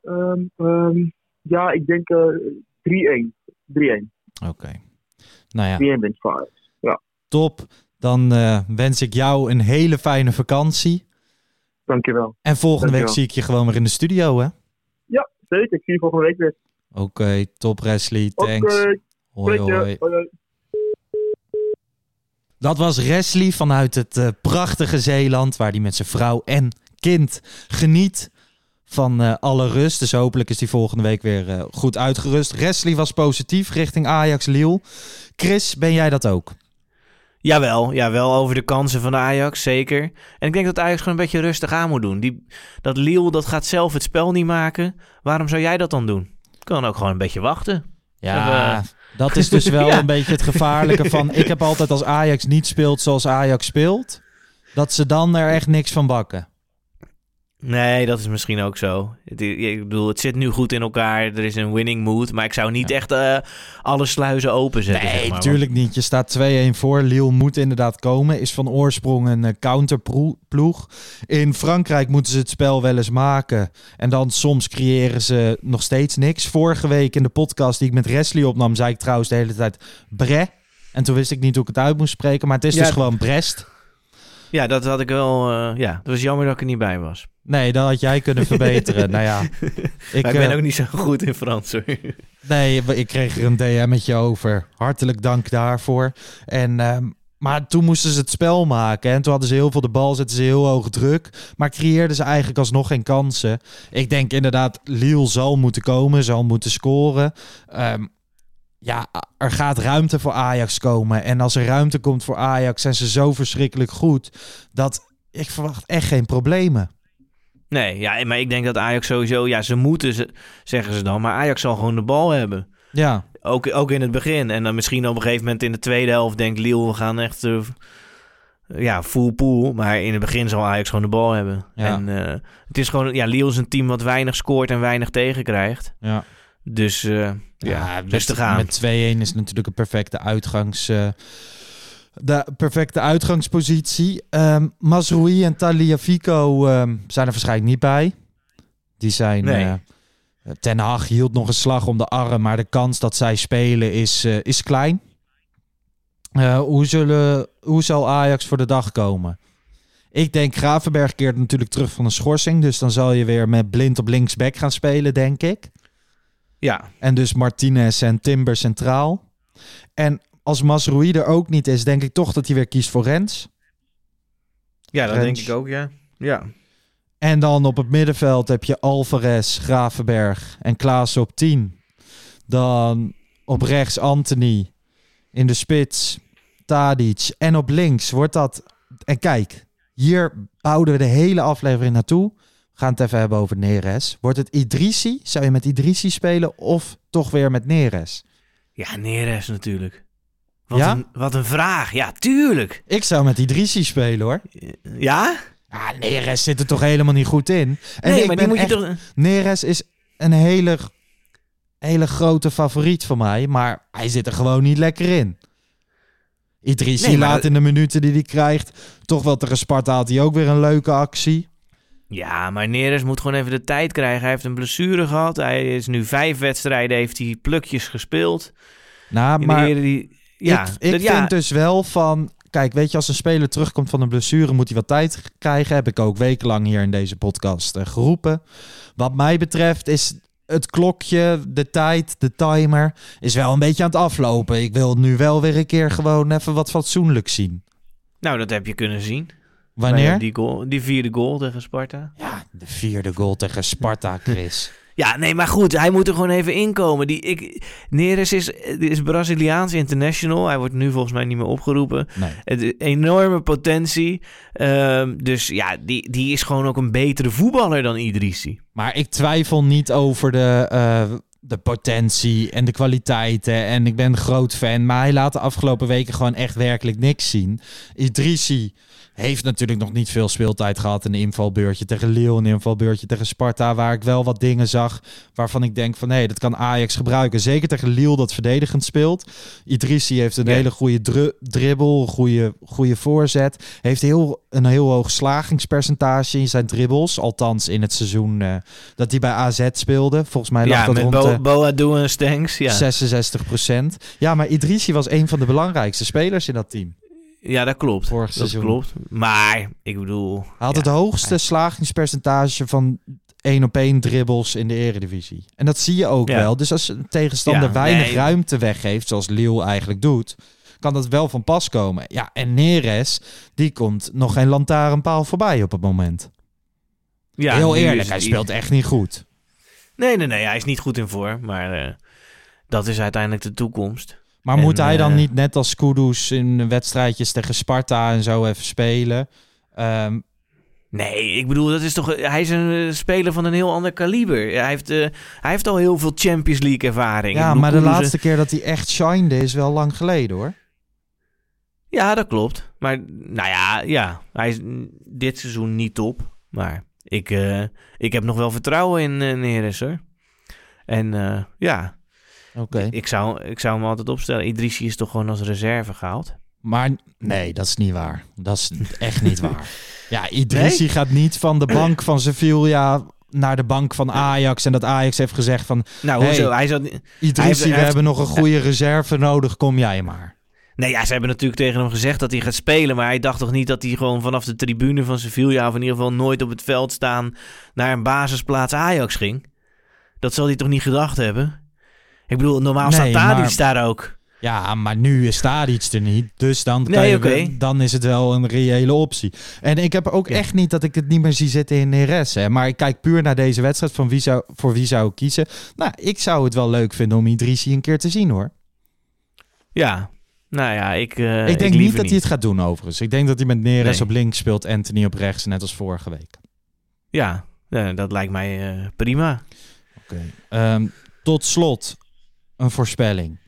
ehm, ehm, ja, ik denk eh 3-1. 3-1. Oké. Nou ja, 3-1 wint. Ja, top. Dan wens ik jou een hele fijne vakantie. dankjewel. En volgende week zie ik je gewoon weer in de studio, hè? Ja, zeker. Ik zie je volgende week weer. Oké, top Wesley. Oké, Thanks. Hoi, hoi. Hoi, hoi. Dat was Wesley vanuit het eh, prachtige Zeeland, waar hij met zijn vrouw en kind geniet van eh, alle rust. Dus hopelijk is hij volgende week weer eh, goed uitgerust. Wesley was positief richting Ajax Lille. Chris, ben jij dat ook? Jawel, jawel, over de kansen van de Ajax, zeker. En ik denk dat Ajax gewoon een beetje rustig aan moet doen. Die, dat Lille, dat gaat zelf het spel niet maken. Waarom zou jij dat dan doen? Kan ook gewoon een beetje wachten. Ja, Eh, dat is dus *laughs* wel Ja. een beetje het gevaarlijke van... Ik heb altijd als Ajax niet speelt zoals Ajax speelt... dat ze dan er echt niks van bakken. Nee, dat is misschien ook zo. Het, ik bedoel, het zit nu goed in elkaar. Er is een winning mood. Maar ik zou niet echt eh, alle sluizen openzetten. Nee, zeg maar. natuurlijk niet. Je staat 2-1 voor. Lille moet inderdaad komen. Is van oorsprong een eh, counterploeg. In Frankrijk moeten ze het spel wel eens maken. En dan soms creëren ze nog steeds niks. Vorige week in de podcast die ik met Wesley opnam... zei ik trouwens de hele tijd Bre. En toen wist ik niet hoe ik het uit moest spreken. Maar het is Ja. dus gewoon Brest. Ja, dat had ik wel... eh, ja, het was jammer dat ik er niet bij was. Nee, dat had jij kunnen *laughs* verbeteren. nou ja, ik, maar ik ben eh, ook niet zo goed in Frans hoor. Nee, ik kreeg er een DM'tje over. Hartelijk dank daarvoor. En, ehm, maar toen moesten ze het spel maken. En toen hadden ze heel veel de bal, zetten ze heel hoog druk. Maar creëerden ze eigenlijk alsnog geen kansen. Ik denk inderdaad, Lille zal moeten komen, zal moeten scoren. Ehm, ja, er gaat ruimte voor Ajax komen. En als er ruimte komt voor Ajax, zijn ze zo verschrikkelijk goed. Dat ik verwacht echt geen problemen. Nee, ja, maar ik denk dat Ajax sowieso... Ja, ze moeten, ze, zeggen ze dan. Maar Ajax zal gewoon de bal hebben. Ja, Ook, ook in het begin. En dan misschien op een gegeven moment in de tweede helft denkt Lille... we gaan echt... eh, ja, full pool. Maar in het begin zal Ajax gewoon de bal hebben. Ja. En eh, het is gewoon... Ja, Lille is een team wat weinig scoort en weinig tegenkrijgt. ja. Dus uh, ja, rustig met, aan. Met 2-1 is natuurlijk een perfecte uitgangs... Uh, de perfecte uitgangspositie. Um, Masroui en Taliafico um, zijn er waarschijnlijk niet bij. Die zijn... Nee. Uh, Ten Hag hield nog een slag om de arm, maar de kans dat zij spelen is, uh, is klein. Uh, hoe, zullen, hoe zal Ajax voor de dag komen? Ik denk Gravenberg keert natuurlijk terug van een schorsing. Dus dan zal je weer met blind op linksback gaan spelen, denk ik. Ja. En dus Martinez en Timber centraal. En als Masroui er ook niet is, denk ik toch dat hij weer kiest voor Rens. Ja, dat Rens. denk ik ook, ja. Ja. En dan op het middenveld heb je Alvarez, Gravenberg en Klaas op 10. Dan op rechts Anthony. In de spits Tadic. En op links wordt dat... En kijk, hier bouwden we de hele aflevering naartoe. We gaan het even hebben over Neres. Wordt het Idrissi? Zou je met Idrissi spelen of toch weer met Neres? Ja, Neres natuurlijk. Wat, ja? een, wat een vraag. Ja, tuurlijk. Ik zou met Idrissi spelen hoor. Ja? Ja, Neres zit er toch helemaal niet goed in. En nee, ik maar ben die moet echt, je toch... Neres is een hele, hele grote favoriet van mij. Maar hij zit er gewoon niet lekker in. Idrissi Nee, maar laat in de minuten die hij krijgt... toch wel tegen Sparta had hij ook weer een leuke actie. Ja, maar Neres moet gewoon even de tijd krijgen. Hij heeft een blessure gehad. Hij is nu vijf wedstrijden, heeft hij plukjes gespeeld. Nou, maar die, ja, ik, ik dat- ja, vind dus wel van... Kijk, weet je, als een speler terugkomt van een blessure... moet hij wat tijd krijgen. Heb ik ook wekenlang hier in deze podcast eh, geroepen. Wat mij betreft is het klokje, de tijd, de timer... is wel een beetje aan het aflopen. Ik wil nu wel weer een keer gewoon even wat fatsoenlijks zien. Nou, dat heb je kunnen zien. Wanneer? Bij Die, goal, die vierde goal tegen Sparta. Ja, de vierde goal tegen Sparta, *laughs* Chris. Ja, nee, maar goed, hij moet er gewoon even inkomen. Die, ik, Neres is, is Braziliaans international. Hij wordt nu volgens mij niet meer opgeroepen. Nee. Het enorme potentie. Ehm, dus ja, die, die is gewoon ook een betere voetballer dan Idrissi. Maar ik twijfel niet over de, eh, de potentie en de kwaliteiten. En ik ben een groot fan. Maar hij laat de afgelopen weken gewoon echt werkelijk niks zien. Idrissi heeft natuurlijk nog niet veel speeltijd gehad. Een invalbeurtje tegen Lille, een invalbeurtje tegen Sparta. Waar ik wel wat dingen zag waarvan ik denk van... hé, dat kan Ajax gebruiken. Zeker tegen Lille dat verdedigend speelt. Idrissi heeft een Ja. hele goede dribbel, goede, goede voorzet. Heeft heel, een heel hoog slagingspercentage in zijn dribbles. Althans in het seizoen eh, dat hij bij AZ speelde. Volgens mij lag Ja, dat met rond Bo, de Boadu en Stenks. Ja. 66% Ja, maar Idrissi was een van de belangrijkste spelers in dat team. Ja, dat klopt. Vorig dat seizoen. klopt. Maar, ik bedoel... Hij had ja, het hoogste slagingspercentage van één op één dribbles in de eredivisie. En dat zie je ook Ja. wel. Dus als een tegenstander Ja, weinig nee. ruimte weggeeft, zoals Lille eigenlijk doet, kan dat wel van pas komen. Ja, en Neres, die komt nog geen lantaarnpaal voorbij op het moment. ja, Heel eerlijk, hij speelt echt niet goed. Nee, nee, nee, hij is niet goed in vorm. Maar eh, dat is uiteindelijk de toekomst. Maar En, moet hij dan eh, niet net als Kudus in wedstrijdjes tegen Sparta en zo even spelen? Ehm, Nee, ik bedoel, dat is toch, hij is een eh, speler van een heel ander kaliber. Hij heeft, eh, hij heeft al heel veel Champions League ervaring. Ja, bedoel, maar de laatste keer dat hij echt shinede is wel lang geleden hoor. Ja, dat klopt. Maar nou ja, ja hij is dit seizoen niet top. Maar ik, ik heb nog wel vertrouwen in uh, Neres hoor. En ja, Oké. ik, zou, ik zou hem altijd opstellen. Idrissi is toch gewoon als reserve gehaald? Maar nee, dat is niet waar. Dat is echt niet waar. *laughs* Ja, Idrissi gaat niet van de bank van Sevilla naar de bank van Ajax. En dat Ajax heeft gezegd van... Nou, Hey, hoezo? Hij zat... Idrissi, Hij heeft- we heeft- hebben nog een goede reserve nodig. Kom jij maar. Nee, ja, ze hebben natuurlijk tegen hem gezegd dat hij gaat spelen. Maar hij dacht toch niet dat hij gewoon vanaf de tribune van Sevilla... of in ieder geval nooit op het veld staan... naar een basisplaats Ajax ging? Dat zal hij toch niet gedacht hebben? Ik bedoel, normaal Nee, staat Tadic maar- daar ook. Ja, maar nu is Tadic er niet. Dus dan, kan Nee, je, oké. dan is het wel een reële optie. En ik heb ook Ja. echt niet dat ik het niet meer zie zitten in Neres. Hè. Maar ik kijk puur naar deze wedstrijd. Van wie zou, voor wie zou ik kiezen? Nou, ik zou het wel leuk vinden om Idrissi een keer te zien hoor. Ja, nou ja, ik... eh, ik denk niet dat hij het gaat doen overigens. Ik denk dat hij met Neres Nee. op links speelt, Anthony op rechts, net als vorige week. Ja, dat lijkt mij eh, prima. Ehm, tot slot een voorspelling.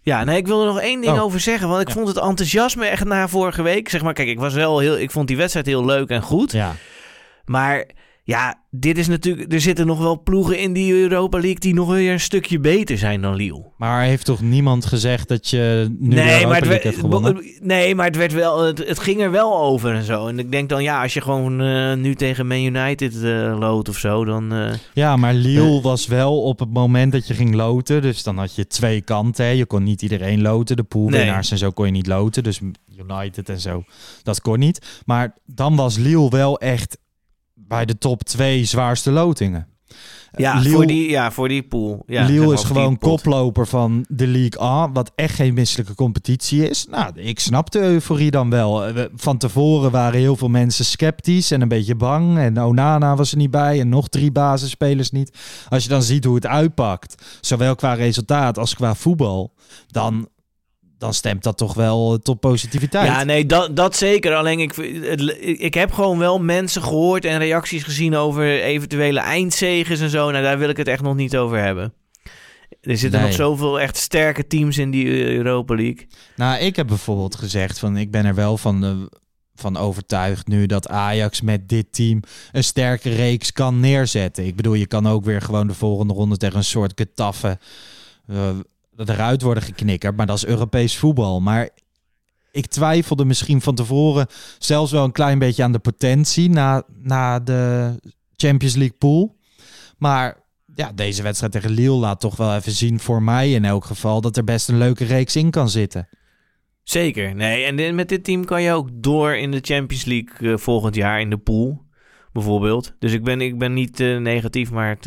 Ja, nee, ik wil er nog één ding Oh. over zeggen. Want ik Ja. vond het enthousiasme echt na vorige week. Zeg maar, kijk, ik was wel heel... Ik vond die wedstrijd heel leuk en goed. Ja. Maar Ja, dit is natuurlijk. Er zitten nog wel ploegen in die Europa League die nog weer een stukje beter zijn dan Lille. Maar heeft toch niemand gezegd dat je nu de Nee Europa maar, League hebt gewonnen? nee, maar het, werd wel, het, het ging er wel over en zo. En ik denk dan, ja, als je gewoon eh, nu tegen Man United eh loodt of zo, dan. eh, Ja, maar Lille was wel op het moment dat je ging loten. Dus dan had je twee kanten. Hè. Je kon niet iedereen loten. De poolwinnaars en zo kon je niet loten. Dus United en zo, dat kon niet. Maar dan was Lille wel echt bij de top twee zwaarste lotingen. ja, voor die, ja, voor die pool. Ja, is gewoon koploper van de League A, wat echt geen misselijke competitie is. Nou, ik snap de euforie dan wel. Eh, Van tevoren waren heel veel mensen sceptisch en een beetje bang. En Onana was er niet bij en nog drie basisspelers niet. Als je dan ziet hoe het uitpakt, zowel qua resultaat als qua voetbal, dan, dan stemt dat toch wel tot positiviteit. Ja, nee, dat, dat zeker. Alleen ik, ik heb gewoon wel mensen gehoord en reacties gezien over eventuele eindzeges en zo. Nou, daar wil ik het echt nog niet over hebben. Er zitten Nee. nog zoveel echt sterke teams in die eh, Europa League. Nou, ik heb bijvoorbeeld gezegd van ik ben er wel van, eh, van overtuigd nu dat Ajax met dit team een sterke reeks kan neerzetten. Ik bedoel, je kan ook weer gewoon de volgende ronde tegen een soort Getafe eh, eruit worden geknikkerd, maar dat is Europees voetbal. Maar ik twijfelde misschien van tevoren zelfs wel een klein beetje aan de potentie na, na de Champions League pool. Maar ja, deze wedstrijd tegen Lille laat toch wel even zien voor mij in elk geval dat er best een leuke reeks in kan zitten. Zeker. Nee, en met dit team kan je ook door in de Champions League eh, volgend jaar in de pool, bijvoorbeeld. Dus ik ben, ik ben niet eh, negatief, maar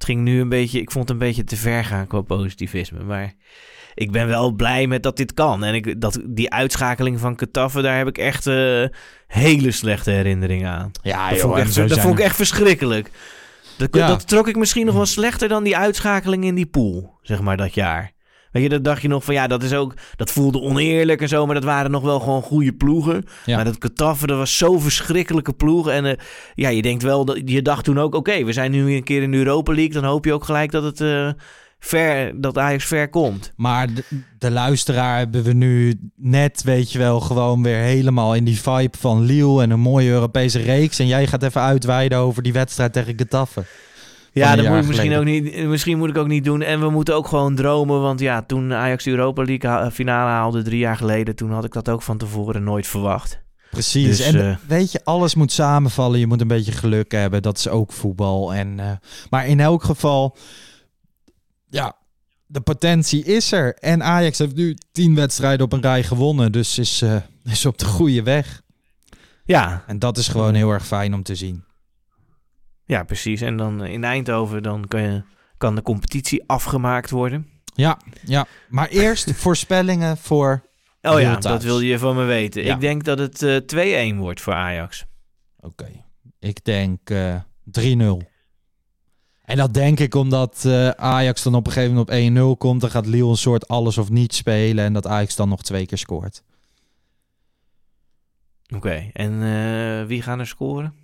het ging nu een beetje... Ik vond het een beetje te ver gaan qua positivisme. Maar ik ben wel blij met dat dit kan. En ik, dat, die uitschakeling van Katafe, daar heb ik echt eh, hele slechte herinneringen aan. Ja, dat joh, vond ik echt, dat vond ik echt verschrikkelijk. Dat, Ja. dat trok ik misschien nog wel slechter dan die uitschakeling in die pool, zeg maar, dat jaar. Weet je, dat dacht je nog van ja, dat is ook, dat voelde oneerlijk en zo, maar dat waren nog wel gewoon goede ploegen. Ja. Maar dat Katafe, dat was zo verschrikkelijke ploeg. En eh, ja, je denkt wel, dat, je dacht toen ook, oké, we zijn nu een keer in de Europa League, dan hoop je ook gelijk dat het eh, ver, dat Ajax ver komt. Maar de, de luisteraar hebben we nu net, weet je wel, gewoon weer helemaal in die vibe van Lille en een mooie Europese reeks. En jij gaat even uitweiden over die wedstrijd tegen Getafe. Ja, dat moet ik misschien ook, niet, misschien moet ik ook niet doen. En we moeten ook gewoon dromen. Want ja, toen Ajax de Europa League finale haalde drie jaar geleden... toen had ik dat ook van tevoren nooit verwacht. Precies. Dus, en eh, weet je, alles moet samenvallen. Je moet een beetje geluk hebben. Dat is ook voetbal. En, eh, maar in elk geval, ja, de potentie is er. En Ajax heeft nu tien wedstrijden op een rij gewonnen. Dus is, eh, is op de goede weg. Ja, En dat is gewoon heel erg fijn om te zien. Ja, precies. En dan eh, in Eindhoven dan kan, je, kan de competitie afgemaakt worden. Ja, ja. Maar eerst *laughs* voorspellingen voor Oh ja, dat wil je van me weten. Ja. Ik denk dat het eh 2-1 wordt voor Ajax. Oké, ik denk eh 3-0. En dat denk ik omdat Ajax dan op een gegeven moment op 1-0 komt. Dan gaat Lille een soort alles of niets spelen. En dat Ajax dan nog twee keer scoort. Oké, en wie gaan er scoren?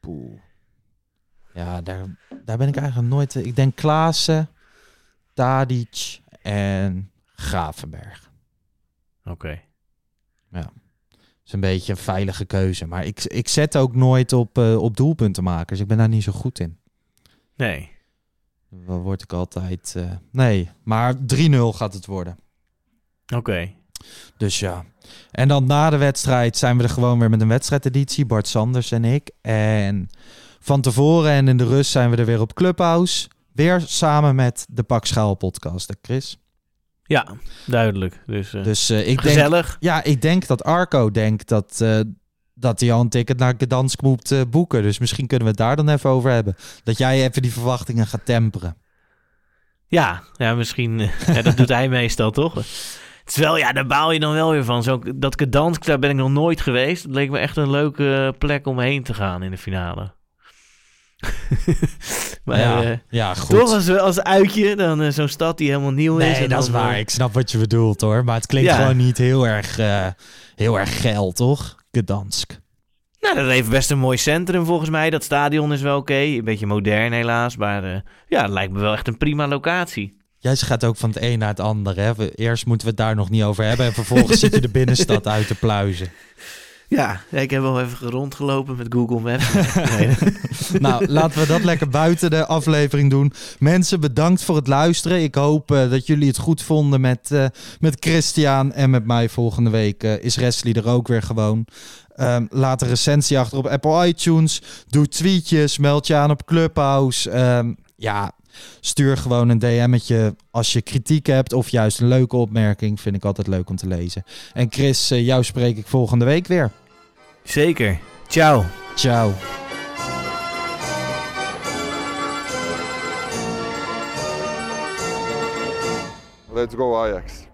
Poeh. Ja, daar, daar ben ik eigenlijk nooit... Ik denk Klaassen, Tadic en Gravenberg. Oké. Dat is een beetje een veilige keuze. Maar ik, ik zet ook nooit op, eh, op doelpuntenmakers. Ik ben daar niet zo goed in. Nee. Dan word ik altijd... eh, nee, maar 3-0 gaat het worden. Oké. Dus ja. En dan na de wedstrijd zijn we er gewoon weer met een wedstrijdeditie. Bart Sanders en ik. En van tevoren en in de rust zijn we er weer op Clubhouse. Weer samen met de Pak Schaal podcast, hè, Chris. Ja, duidelijk. Dus, eh, Dus eh, ik denk... gezellig. Ja, ik denk dat Arco denkt dat, eh, dat hij al een ticket naar Gdansk moet boeken. Dus misschien kunnen we het daar dan even over hebben. Dat jij even die verwachtingen gaat temperen. Ja, ja misschien. *laughs* ja, dat doet hij meestal toch? Wel, ja, daar baal je dan wel weer van. Zo, dat Gdansk, daar ben ik nog nooit geweest. Het leek me echt een leuke plek om heen te gaan in de finale. *laughs* maar ja, eh, ja, goed. toch als, als uitje, dan eh, zo'n stad die helemaal nieuw is. Nee, dat is waar. eh, Ik snap wat je bedoelt hoor. Maar het klinkt Ja. gewoon niet heel erg, heel erg geil, toch? Gdansk. Nou, dat heeft best een mooi centrum volgens mij. Dat stadion is wel oké. Een beetje modern helaas. Maar ja, het lijkt me wel echt een prima locatie. Jij gaat ook van het een naar het ander. Hè? We- Eerst moeten we het daar nog niet over hebben. En vervolgens zit je de binnenstad *laughs* uit te pluizen. Ja, ik heb wel even rondgelopen met Google Maps. *laughs* Nee. nou, laten we dat lekker buiten de aflevering doen. Mensen, bedankt voor het luisteren. Ik hoop eh, dat jullie het goed vonden met, eh, met Christian en met mij. Volgende week eh, is Wesley er ook weer gewoon. Ehm, laat een recensie achter op Apple iTunes. Doe tweetjes. Meld je aan op Clubhouse. Ehm, ja, stuur gewoon een DM'tje als je kritiek hebt of juist een leuke opmerking. Vind ik altijd leuk om te lezen. En Chris, jou spreek ik volgende week weer. Zeker. Ciao. Ciao. Let's go Ajax.